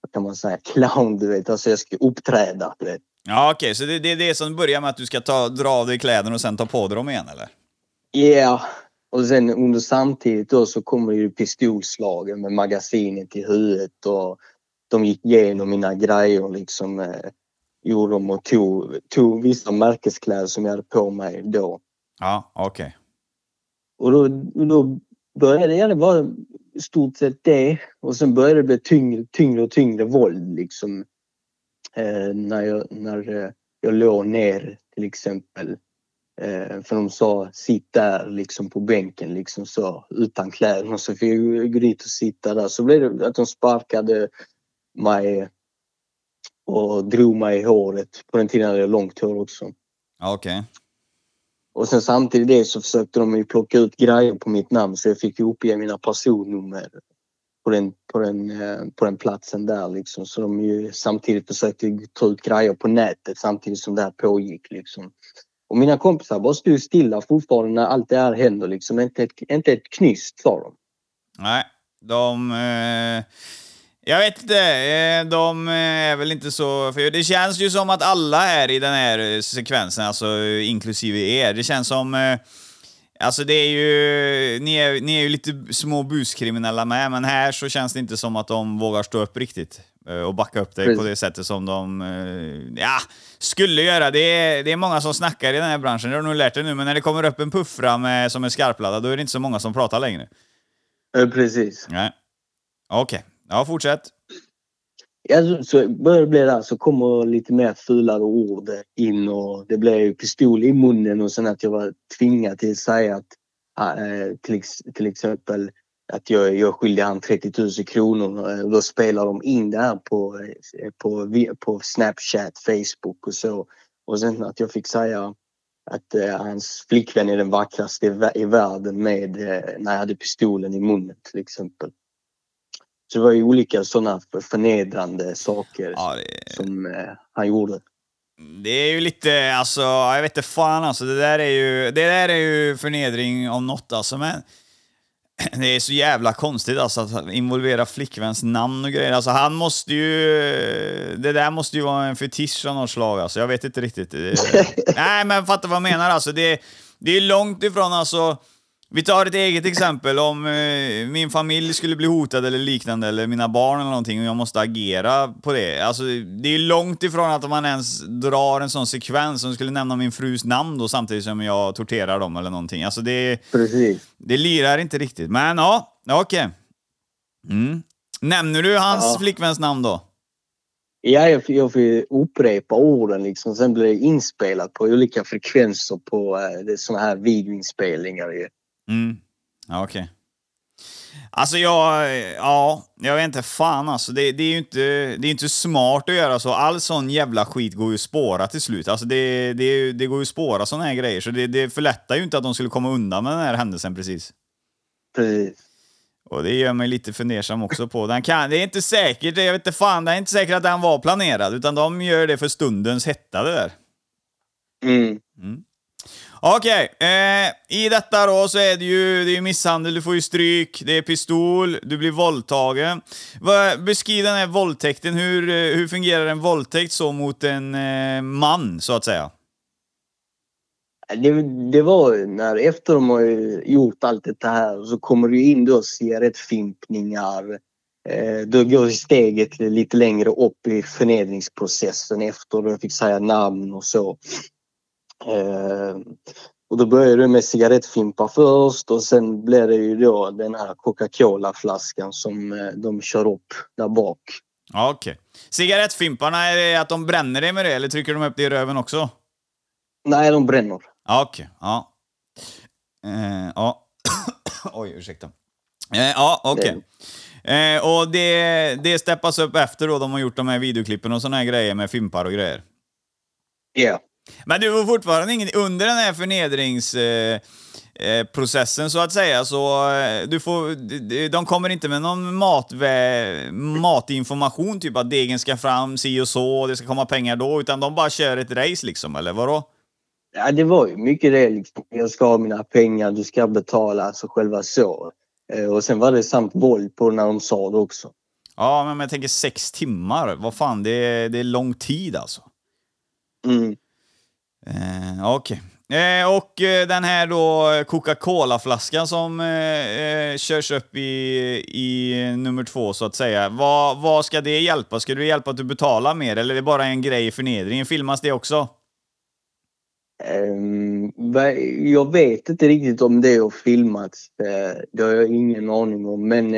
vad kan man säga, clown du vet. Alltså jag ska uppträda. Du vet. Ja, okej, så det, det är det som börjar med att du ska ta, dra av dig kläderna och sen ta på dig dem igen, eller? Ja, och sen under samtidigt då så kommer ju pistolslagen med magasinet i huvudet och de gick igenom mina grejer liksom. Eh, gjorde dem och tog, tog vissa märkeskläder som jag hade på mig då. Ja, okej. Och då, då började ja, det vara i stort sett det. Och sen började det bli tyngre, tyngre och tyngre våld liksom. Eh, när jag, när eh, jag låg ner till exempel. Eh, för de sa sitt där liksom på bänken liksom så utan kläder. Och så fick jag gå dit och sitta där. Så blev det att de sparkade mig och drog mig i håret. På den tiden hade jag långt hår också. Ja, okej. Och sen samtidigt det så försökte de ju plocka ut grejer på mitt namn så jag fick ju uppge mina personnummer på den, på den, eh, på den platsen där liksom. Så de ju samtidigt försökte ta ut grejer på nätet samtidigt som det här pågick liksom. Och mina kompisar bara stod stilla fortfarande när allt det här händer liksom. Inte ett, inte ett knyst sa de. Nej, de... Eh, Jag vet inte, eh, de är väl inte så... För det känns ju som att alla är i den här sekvensen, alltså inklusive er. Det känns som... eh, Alltså det är ju... Ni är, ni är ju lite små buskriminella med, men här så känns det inte som att de vågar stå upp riktigt eh, och backa upp dig på det sättet som de eh, ja, skulle göra. Det är, det är många som snackar i den här branschen, det har du nog lärt dig nu, men när det kommer upp en puffra med, som är skarpladdad, då är det inte så många som pratar längre. Eh, Precis. Nej. Okej, ja fortsätt. Ja, så- börjar det bli där så kommer lite mer fulare ord in och det blev pistol i munnen och sen att jag var tvingad till att säga att eh, till, till exempel att jag, jag skyldig han 30 000 kronor Eh, och då spelar de in det här på, eh, på, på Snapchat, Facebook och så. Och sen att jag fick säga att eh, hans flickvän är den vackraste i, i världen med eh, när jag hade pistolen i munnen till exempel. Så det var ju olika sådana förnedrande saker Ja, det, som eh, han gjorde. det är ju lite, alltså, jag vet inte fan alltså, det där är ju, det där är ju förnedring om något alltså, men det är så jävla konstigt alltså att involvera flickväns namn och grejer. Alltså han måste ju, det där måste ju vara en fetisch av något slag alltså, jag vet inte riktigt. Det- Nej men fattar vad jag menar alltså, det, det är långt ifrån alltså, vi tar ett eget exempel om eh, min familj skulle bli hotad eller liknande, eller mina barn eller någonting och jag måste agera på det. Alltså, det är långt ifrån att man ens drar en sån sekvens som skulle nämna min frus namn då samtidigt som jag torterar dem eller någonting. Alltså det, Precis. det lirar inte riktigt. Men ja, okej. Mm. Nämner du hans Ja. flickväns namn då? Ja, jag, jag fick upprepa orden liksom. Sen blev det inspelat på olika frekvenser på eh, såna här videoinspelningar. ju. Mm. Ja, okej. Alltså jag, ja, jag vet inte fan alltså. Det, det är ju inte, det är inte smart att göra så. All sån jävla skit går ju att spåra till slut. Alltså det, det, det går ju att spåra såna här grejer. Så det, det förlättar ju inte att de skulle komma undan med den här händelsen precis. Precis. Och det gör mig lite fundersam också på. Den kan, det är inte säkert, jag vet inte fan, det är inte säkert att den var planerad. Utan de gör det för stundens hetta det där. Mm. Okej, eh, i detta då så är det ju det är misshandel, du får ju stryk, det är pistol, du blir våldtagen. Beskriv den här våldtäkten, hur, eh, hur fungerar en våldtäkt så mot en eh, man, så att säga? Det, det var när efter de har gjort allt det här så kommer det in då cigarettfimpningar. Eh, då går steget lite längre upp i förnedringsprocessen efter du fick säga namn och så. Eh, och då började det med cigarettfimpar först och sen blev det ju då den här Coca-Cola-flaskan som eh, de kör upp där bak. Ja, Okej. Cigarettfimparna, är det att de bränner dig med det, eller trycker de upp det i röven också? Nej, de bränner. Ja, Okej, ja. Eh, ja. Oj, ursäkta. Eh, ja, okej. Eh, och det, det steppas upp efter då de har gjort de här videoklippen och såna här grejer med fimpar och grejer. Ja. Men du var fortfarande ingen, under den här förnedringsprocessen eh, processen, så att säga, så eh, du får, de- kommer inte med någon matvä, matinformation, typ att degen ska fram si och så, och det ska komma pengar då, utan de bara kör ett race liksom, eller vadå? Ja, det var ju mycket det liksom. Jag ska ha mina pengar, du ska betala, alltså själva så. Eh, Och sen var det samt våld på när de sa det också. Ja, men jag tänker sex timmar, vad fan, det är, det är lång tid alltså. Mm. Eh, Okej. Eh, och eh, den här då Coca-Cola-flaskan som eh, eh, körs upp i, i nummer två så att säga. Vad, vad ska det hjälpa? Ska det hjälpa att du betalar mer eller är det bara en grej i förnedringen? Filmas det också? Ehm, Jag vet inte riktigt om det har filmats. Eh, Det har jag ingen aning om. Men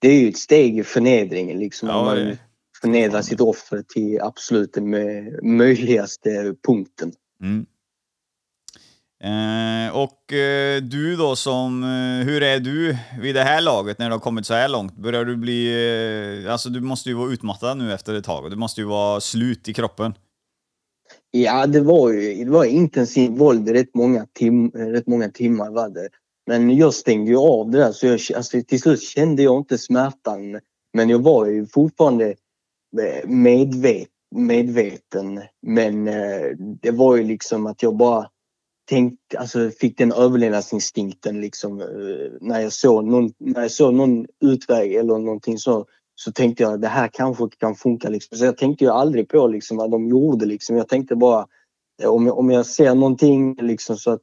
det är ju ett steg i förnedringen. Liksom, Ja, man förnedrar sitt offer till absolut den mö- möjligaste punkten. Mm. Eh, och eh, du då som, eh, hur är du vid det här laget när du har kommit så här långt? Börjar du bli, eh, alltså du måste ju vara utmattad nu efter ett tag och du måste ju vara slut i kroppen. Ja, det var ju det var intensiv våld i rätt många, tim rätt många timmar. Var det. Men jag stängde ju av det där så jag, alltså, till slut kände jag inte smärtan. Men jag var ju fortfarande eh, medveten medveten. Men eh, det var ju liksom att jag bara tänkte, alltså fick den överlevnadsinstinkten liksom. eh, När jag såg någon, när jag såg någon utväg eller någonting så så tänkte jag det här kanske kan funka. Liksom. Så jag tänkte ju aldrig på liksom, vad de gjorde. Liksom. Jag tänkte bara eh, om jag, om jag ser någonting liksom, så att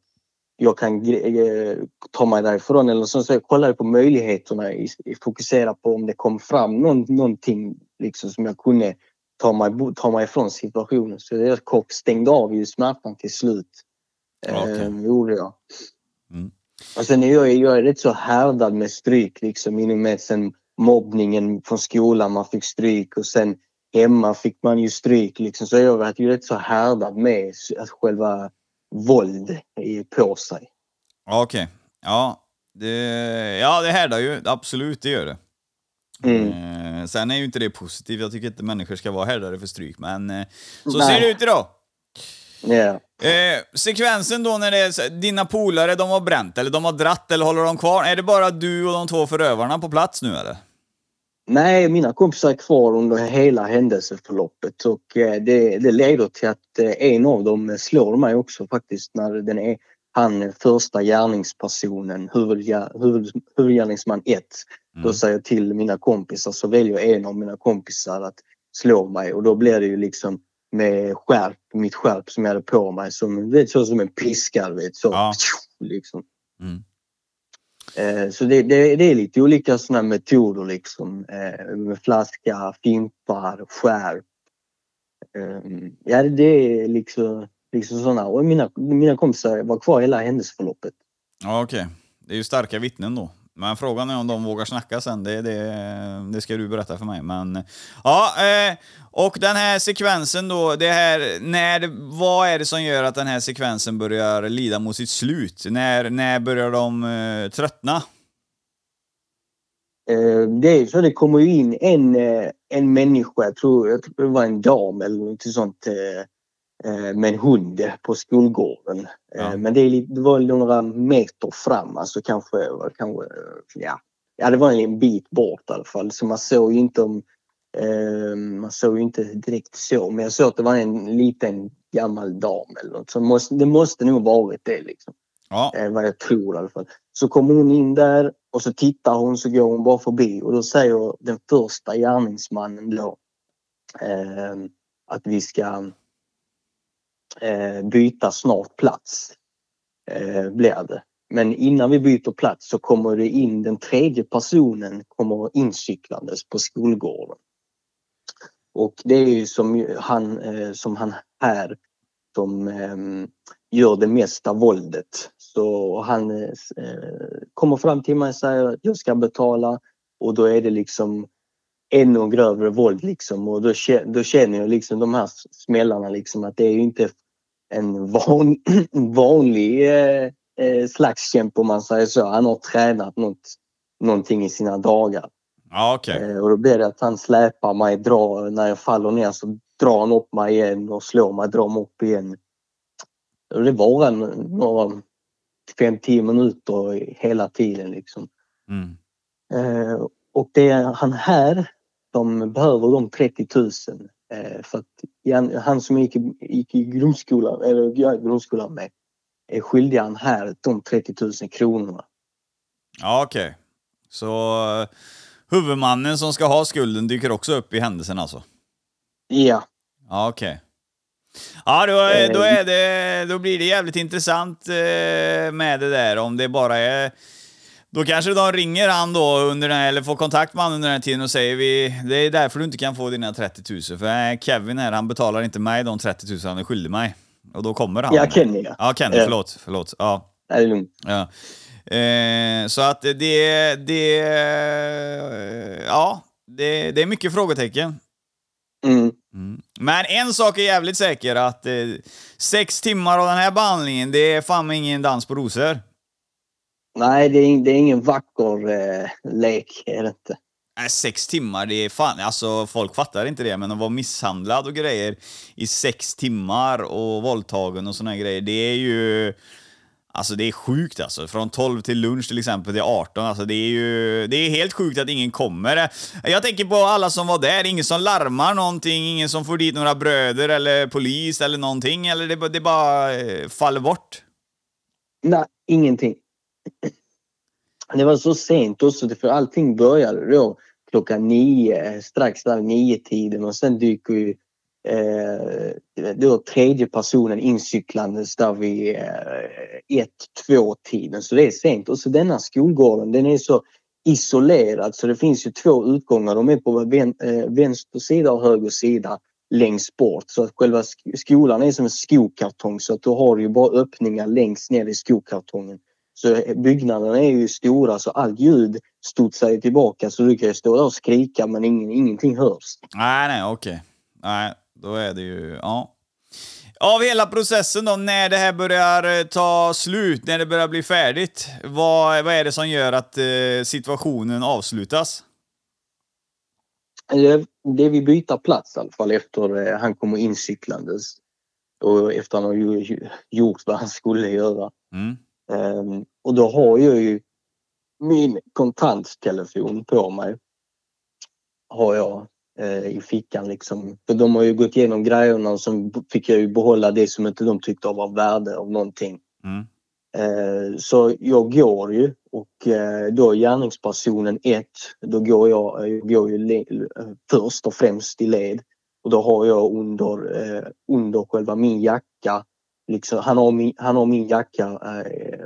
jag kan eh, ta mig därifrån. Eller så, så jag kollade på möjligheterna, fokusera på om det kom fram någon, någonting liksom, som jag kunde ta mig, ta mig ifrån situationen. Så jag stängde av ju smärtan till slut. Okay. Eh, gjorde jag. Mm. Och sen är jag, jag är rätt så härdad med stryk liksom inom sen mobbningen från skolan, man fick stryk och sen hemma fick man ju stryk liksom. Så jag var ju rätt så härdad med att själva våld på sig. Okej. Okay. Ja, det, ja, det härdar ju. Absolut, det gör det. Mm. Eh, sen är ju inte det positivt. Jag tycker inte människor ska vara härdade för stryk, men eh, så Nej. ser det ut idag. Yeah. Eh, sekvensen då när det är dina polare, de har bränt eller de har dratt eller håller de kvar? Är det bara du och de två förövarna på plats nu eller? Nej, mina kompisar är kvar under hela händelseförloppet och eh, det, det leder till att en av dem slår mig också faktiskt när den är han första gärningspersonen, huvud, huvudgärningsman 1. Mm. Då säger jag till mina kompisar så väljer en av mina kompisar att slå mig och då blir det ju liksom med skärp, mitt skärp som jag hade på mig som, vet, så som en piska. Vet, så, ja. liksom. Mm. Eh, så det, det, det, är lite olika sådana metoder liksom. Eh, med flaska, fimpar, skärp. Eh, ja, det är liksom, liksom sådana. Och mina, mina kompisar var kvar hela händelseförloppet. Ja, okej. Okay. Det är ju starka vittnen då. Men frågan är om de vågar snacka sen, det, det, det ska du berätta för mig. Men, ja, eh, och den här sekvensen då, det här, när, vad är det som gör att den här sekvensen börjar lida mot sitt slut? När, när börjar de eh, tröttna? Eh, det är så det kommer in en, en människa, jag tror, jag tror det var en dam eller något sånt, med en hund på skolgården. Eh, ja. Men det, det var några meter fram, alltså kanske, kanske ja. ja, det var en bit bort i alla fall. Så man såg ju inte om eh, man såg ju inte direkt så, men jag såg att det var en liten gammal dam eller något. Så det måste, det måste nog varit det liksom. Ja. Eh, vad jag tror i alla fall. Så kommer hon in där och så tittar hon så går hon bara förbi och då säger den första gärningsmannen då eh, att vi ska eh, Eh, byta snart plats. Eh, blir det. Men innan vi byter plats så kommer det in den tredje personen kommer incyklandes på skolgården. Och det är ju som han, eh, som han här som eh, gör det mesta våldet. Så han eh, kommer fram till mig och säger att jag ska betala och då är det liksom ännu grövre våld liksom och då, då känner jag liksom de här smällarna liksom att det är ju inte en van, vanlig eh, eh, slagskämpe om man säger så. Han har tränat något, någonting i sina dagar. Ja, okay. eh, och då blir det att han släpar mig, drar, när jag faller ner så drar han upp mig igen och slår mig, drar mig upp igen. Och det var en, några fem, tio minuter hela tiden liksom. Mm. Eh, och det är han här som behöver de 30 000 Eh, för att han som gick, gick i grundskolan, eller ja, grundskolan med, är skyldig han här de 30 000 kronorna. Ja, okej. Okay. Så uh, huvudmannen som ska ha skulden dyker också upp i händelsen alltså? Ja. Ja, okej. Okay. Ja, då, då, är det, då blir det jävligt intressant eh, med det där om det bara är då kanske de ringer han då under den, eller får kontakt med han under den här tiden och säger vi det är därför du inte kan få dina 30 000 för Kevin här han betalar inte mig de 30 000 han är skyldig mig. Och då kommer han. Ja, Kenny ja. Ja, Kenny, ja. förlåt. förlåt. Ja. Det är lugnt. Ja. Eh, så att det, det, ja, det, det är mycket frågetecken. Mm. Mm. Men en sak är jävligt säker, att eh, sex timmar av den här behandlingen, det är fan ingen dans på rosor. Nej, det är, det är ingen vacker eh, lek, är det inte. Nej, sex timmar, det är fan, alltså folk fattar inte det, men att vara misshandlad och grejer i sex timmar och våldtagen och såna grejer, det är ju... Alltså det är sjukt alltså. Från 12 till lunch till exempel till 18. Alltså det är ju... Det är helt sjukt att ingen kommer. Jag tänker på alla som var där. Ingen som larmar någonting, ingen som får dit några bröder eller polis eller någonting. Eller det, det bara eh, faller bort. Nej, ingenting. Det var så sent också för allting började då klockan nio, eh, strax där nio tiden och sen dyker ju eh, då tredje personen incyklandes där vid eh, ett, två tiden. Så det är sent. Och så denna skolgården den är så isolerad så det finns ju två utgångar. De är på vän, eh, vänster sida och höger sida längst bort. Så att själva skolan är som en skokartong så att du har ju bara öppningar längst ner i skokartongen. Så byggnaderna är ju stora så allt ljud studsar tillbaka så du kan ju stå där och skrika men ingen, ingenting hörs. Nej, nej, okej. Nej, då är det ju... Ja. Av hela processen då, när det här börjar eh, ta slut, när det börjar bli färdigt, vad, vad är det som gör att eh, situationen avslutas? Det, det vi byter plats i alla fall efter eh, han kommer incyklandes och efter han har gjort vad han skulle göra. Mm. Um, och då har jag ju min kontanttelefon på mig. Har jag eh, i fickan liksom. För de har ju gått igenom grejerna och så fick jag ju behålla det som inte de tyckte var värde av någonting. Mm. Eh, så jag går ju och eh, då gärningspersonen 1, då går jag, jag går ju först och främst i led. Och då har jag under, eh, under själva min jacka, liksom, han, har min, han har min jacka eh,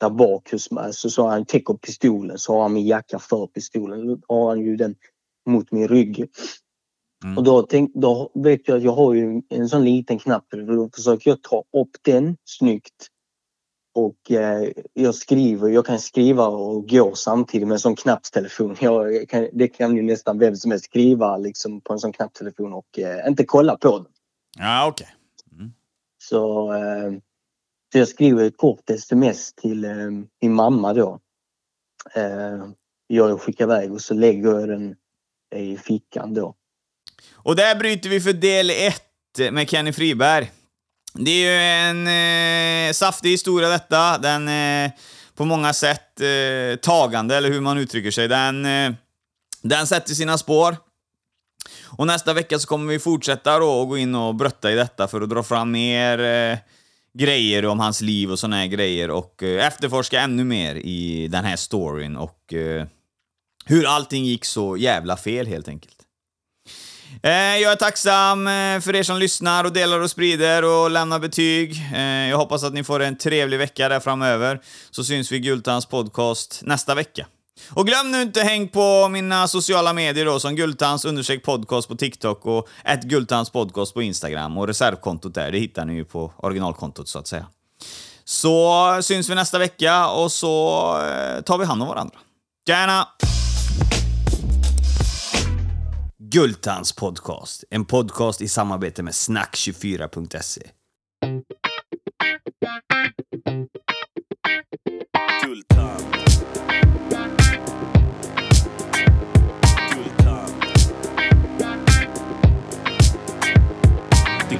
där bak hos mig. Så, så han täcker pistolen så har han min jacka för pistolen. Då har han ju den mot min rygg. Mm. Och då, tänk, då vet jag att jag har ju en sån liten knapp. Då försöker jag ta upp den snyggt. Och eh, jag skriver, jag kan skriva och gå samtidigt med en sån knappstelefon. Jag kan, det kan ju nästan vem som helst skriva liksom, på en sån knapptelefon och eh, inte kolla på den. Ja, okej. Okay. Så, eh, så jag skriver ett kort sms till eh, min mamma då. Eh, jag skickar iväg och så lägger jag den i fickan då. Och där bryter vi för del 1 med Kenny Friberg. Det är ju en eh, saftig historia detta. Den eh, på många sätt eh, tagande, eller hur man uttrycker sig. Den, eh, den sätter sina spår. Och nästa vecka så kommer vi fortsätta då och gå in och brötta i detta för att dra fram mer eh, grejer om hans liv och såna här grejer och eh, efterforska ännu mer i den här storyn och eh, hur allting gick så jävla fel helt enkelt. Eh, jag är tacksam eh, för er som lyssnar och delar och sprider och lämnar betyg. Eh, jag hoppas att ni får en trevlig vecka där framöver, så syns vi i Gultans podcast nästa vecka. Och glöm nu inte häng på mina sociala medier då, som Gultans undersök podcast på TikTok och ett Gultans podcast på Instagram och reservkontot där, det hittar ni ju på originalkontot så att säga. Så syns vi nästa vecka och så eh, tar vi hand om varandra. Tjena! Gultans podcast. En podcast i samarbete med snack24.se.